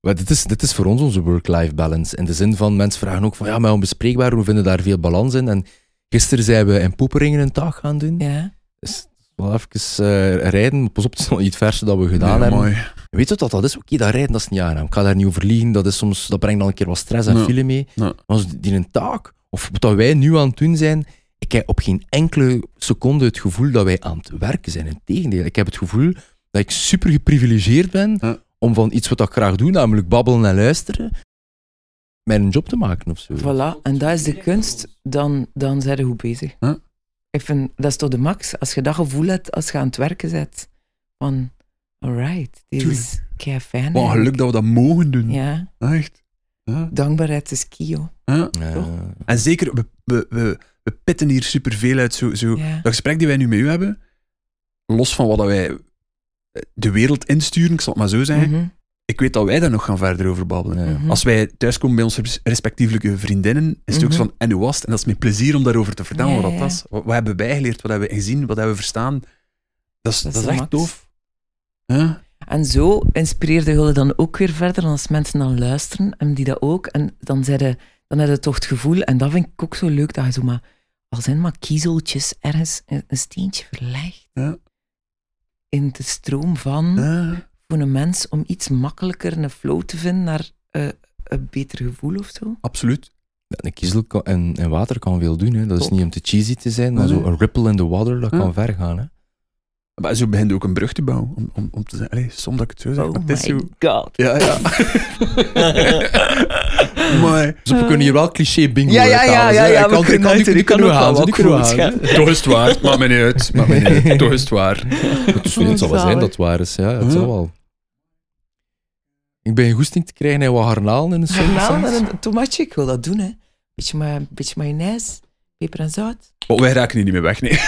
Maar dit, is, dit is voor ons onze work-life balance. In de zin van, mensen vragen ook van, ja, maar onbespreekbaar, hoe vinden daar veel balans in? En gisteren zijn we in Poeperingen een dag gaan doen. ja. Dus wel even eh, rijden. Pas op, het is nog niet het verste dat we gedaan hebben. mooi. Weet je wat dat is? Oké, dat rijden dat is niet aangenaam. Ik ga daar niet over liegen. Dat, is soms, dat brengt dan een keer wat stress en file mee. Maar als die een taak, of wat wij nu aan het doen zijn, ik heb op geen enkele seconde het gevoel dat wij aan het werken zijn. Integendeel, ik heb het gevoel dat ik super geprivilegeerd ben Ja. om van iets wat ik graag doe, namelijk babbelen en luisteren, mijn job te maken of zo. Voilà. En dat is de kunst. Dan, dan zijn we goed bezig. Ja. Ik vind, dat is toch de max. Als je dat gevoel hebt als je aan het werken bent. Van, alright, dit is kei fijn. Wat geluk dat we dat mogen doen. Ja, Echt. Ja. dankbaarheid is key, hoor. Ja. Ja. En zeker, we, we, we, we pitten hier superveel uit. Zo, zo. Ja. Dat gesprek die wij nu met u hebben, los van wat dat wij de wereld insturen, ik zal het maar zo zeggen, Mhm. Ik weet dat wij daar nog gaan verder over babbelen. Ja. Mhm. Als wij thuiskomen bij onze res- respectievelijke vriendinnen, is het ook Mhm. zo van, en hoe was het? En dat is met plezier om daarover te vertellen Ja, wat dat was. Wat, wat hebben wij geleerd? Wat hebben we gezien? Wat hebben we verstaan? Dat is, dat is is de echt tof. En zo inspireerde Hulde dan ook weer verder. En als mensen dan luisteren, en die dat ook. En dan, zeiden, dan heb je toch het gevoel, en dat vind ik ook zo leuk, dat je zo maar, al zijn maar kiezeltjes ergens een, een steentje verlegt. In de stroom van. Voor een mens, om iets makkelijker een flow te vinden naar eh, een beter gevoel of zo. Absoluut. Een kiezel kan, en, en water kan veel doen. Hè. Dat is niet om te cheesy te zijn, maar zo een ripple in the water, dat Ja. kan ver gaan. Hè. Maar zo begint ook een brug te bouwen. Om, om, om te zeggen, allee, soms dat ik het zo zeg, Oh maar my het is zo... god. Ja, ja. maar... Dus we kunnen hier wel cliché bingo Ja, ja, uithalen, ja, ja, ja, kan- ik kunnen kan- gaan, wel gaan. gaan. Toch is het waar. Maakt me niet uit. Maakt me niet uit. Toch is het waar. Het, zal wel zijn dat het waar is, ja. Het zal wel. Ik ben goesting te krijgen en wat garnalen in een soort Garnalen en een tomatje, ik wil dat doen, hè. Beetje, ma beetje mayonaise, peper en zout. Oh, wij raken hier niet meer weg, nee.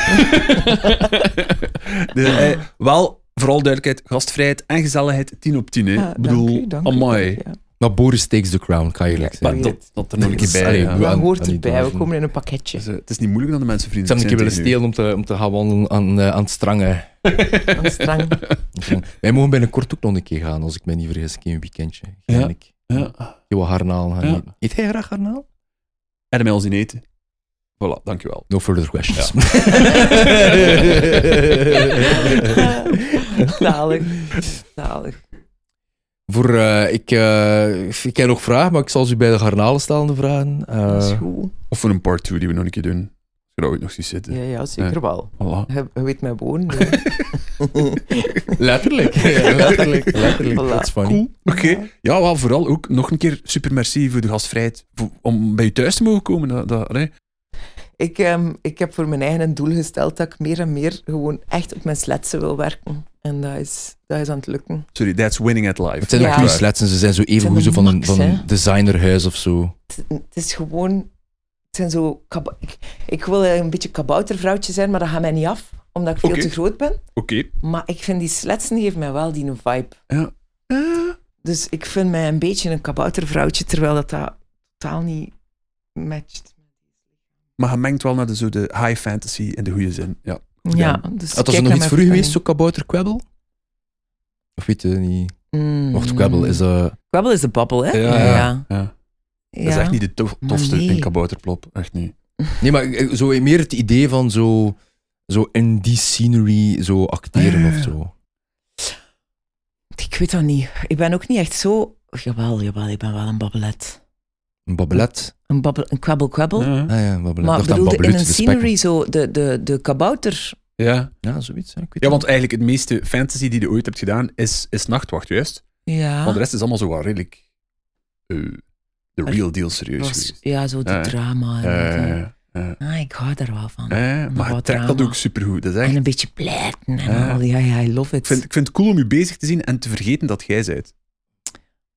Eh, wel, vooral duidelijkheid, gastvrijheid en gezelligheid 10 op 10. Hè. Ah, Ik bedoel, dank u, dank u, amai. dank u, ja. Maar Boris takes the crown, kan je eerlijk Ja, zeggen. Maar dat, er nog een keer bij. Allee, ja. hoort erbij, we komen in een pakketje. Dus, het is niet moeilijk dat de mensen Ik vrienden zou hem een keer willen stelen om te, om te gaan wandelen aan, eh, aan het strangen. Aan het strang. Wij mogen binnenkort ook nog een keer gaan, als ik me niet vergis. Een keer een weekendje. Ja. Ja. Ik. Ja. Je wat garnaal gaan Ja. eten. Eet jij graag garnaal? En hem al zien eten. Voilà, dankjewel. No further questions. Zalig. Zalig. Voor, eh, ik, eh, ik heb nog vragen, maar ik zal ze u bij de garnalen stellen, de vragen. Eh, Dat is goed. Of voor een part 2 die we nog een keer doen. Als je dat ooit nog ziet zitten. Ja, ja, zeker wel. Voilà. Je, je weet mijn woon. letterlijk. Ja, letterlijk. Letterlijk. Voilà. Dat is funny. Cool. Oké. Ja, wel, vooral ook nog een keer super merci voor de gastvrijheid. Voor- om bij je thuis te mogen komen. Dat, dat, nee. Ik, ehm, ik heb voor mijn eigen een doel gesteld dat ik meer en meer gewoon echt op mijn sletsen wil werken. En dat is, dat is aan het lukken. Sorry, that's winning at life. Het zijn ook Ja. goede slets en ze zijn zo even goed van een, van een designerhuis of zo. Het, het is gewoon... Het zijn zo... Ik, ik wil een beetje kaboutervrouwtje zijn, maar dat gaat mij niet af. Omdat ik veel te groot ben. Oké. Maar ik vind die sletsen geven mij wel die vibe. Ja. Eh, Dus ik vind mij een beetje een kaboutervrouwtje, terwijl dat, dat totaal niet matcht. Maar je mengt wel naar de, zo de high fantasy in de goede zin. Ja. Ja, dus Had er nog iets voor u geweest, vergunning. zo kabouterkwebbel? Of weet je niet? Mm. Wacht, kwebbel is... eh Kwebbel is de babbel, hè? Ja, ja. ja. Dat is echt niet de tof- tofste nee. in kabouterplop. Echt niet. Nee, maar eh, zo meer het idee van zo, zo in die scenery zo acteren Ah, ja, of ja. zo. Ik weet dat niet. Ik ben ook niet echt zo... Jawel, jawel, ik ben wel een babbelet. Een babbelet. Een, babbel, een kwebbel-kwebbel. Ja. Ah ja, babbelet. Maar bedoelde in een scenery zo de, de, de kabouter... ja. Ja, zoiets. Ja, ik weet Ja, het want eigenlijk het meeste fantasy die je ooit hebt gedaan is, is Nachtwacht, juist. Ja. Want de rest is allemaal zo wel redelijk eh, de real deal serieus was, geweest. ja, zo de drama. En, ah, ik hou daar wel van. eh, maar wat trekt dat ook supergoed. Dat is En echt, een beetje pleiten en al. Ja, ja, I love it. ik, vind, ik vind het cool om je bezig te zien en te vergeten dat jij bent.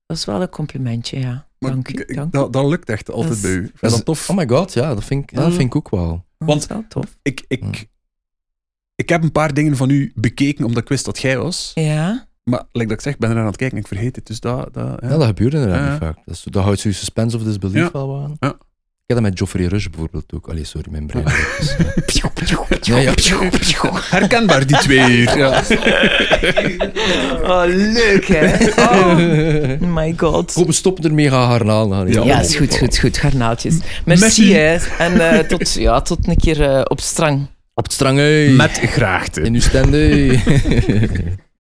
Dat is wel een complimentje, ja. Maar dank u. dank dat, dat lukt echt altijd Dat is- bij u. Dat is- tof. Oh my god, ja, dat vind ik, ja, dat Mm. vind ik ook wel. Dat want- is wel tof. ik, ik, Mm. ik heb een paar dingen van u bekeken omdat ik wist dat jij was. Ja. Maar like dat ik zeg, ik ben er aan het kijken en ik vergeet het. Dus dat... dat ja. Ja, dat gebeurt inderdaad Ja. niet vaak. Dat, is, dat houdt zo je suspense of disbelief Ja. wel aan. Ja. Ik heb dat met Geoffrey Rush bijvoorbeeld ook. Allee, sorry, mijn brein. Dus, eh, Ja, ja. Herkenbaar, die twee hier. Ja. Oh, leuk, hè? Oh, my god. Kom, we stoppen ermee, gaan garnaal gaan. Ja. Ja, is goed, goed, goed. Garnaaltjes. Merci, Merci. hè. En eh, tot, ja, tot een keer eh, op strang. Op het strang, hey. Met graagte. In uw stand, hey.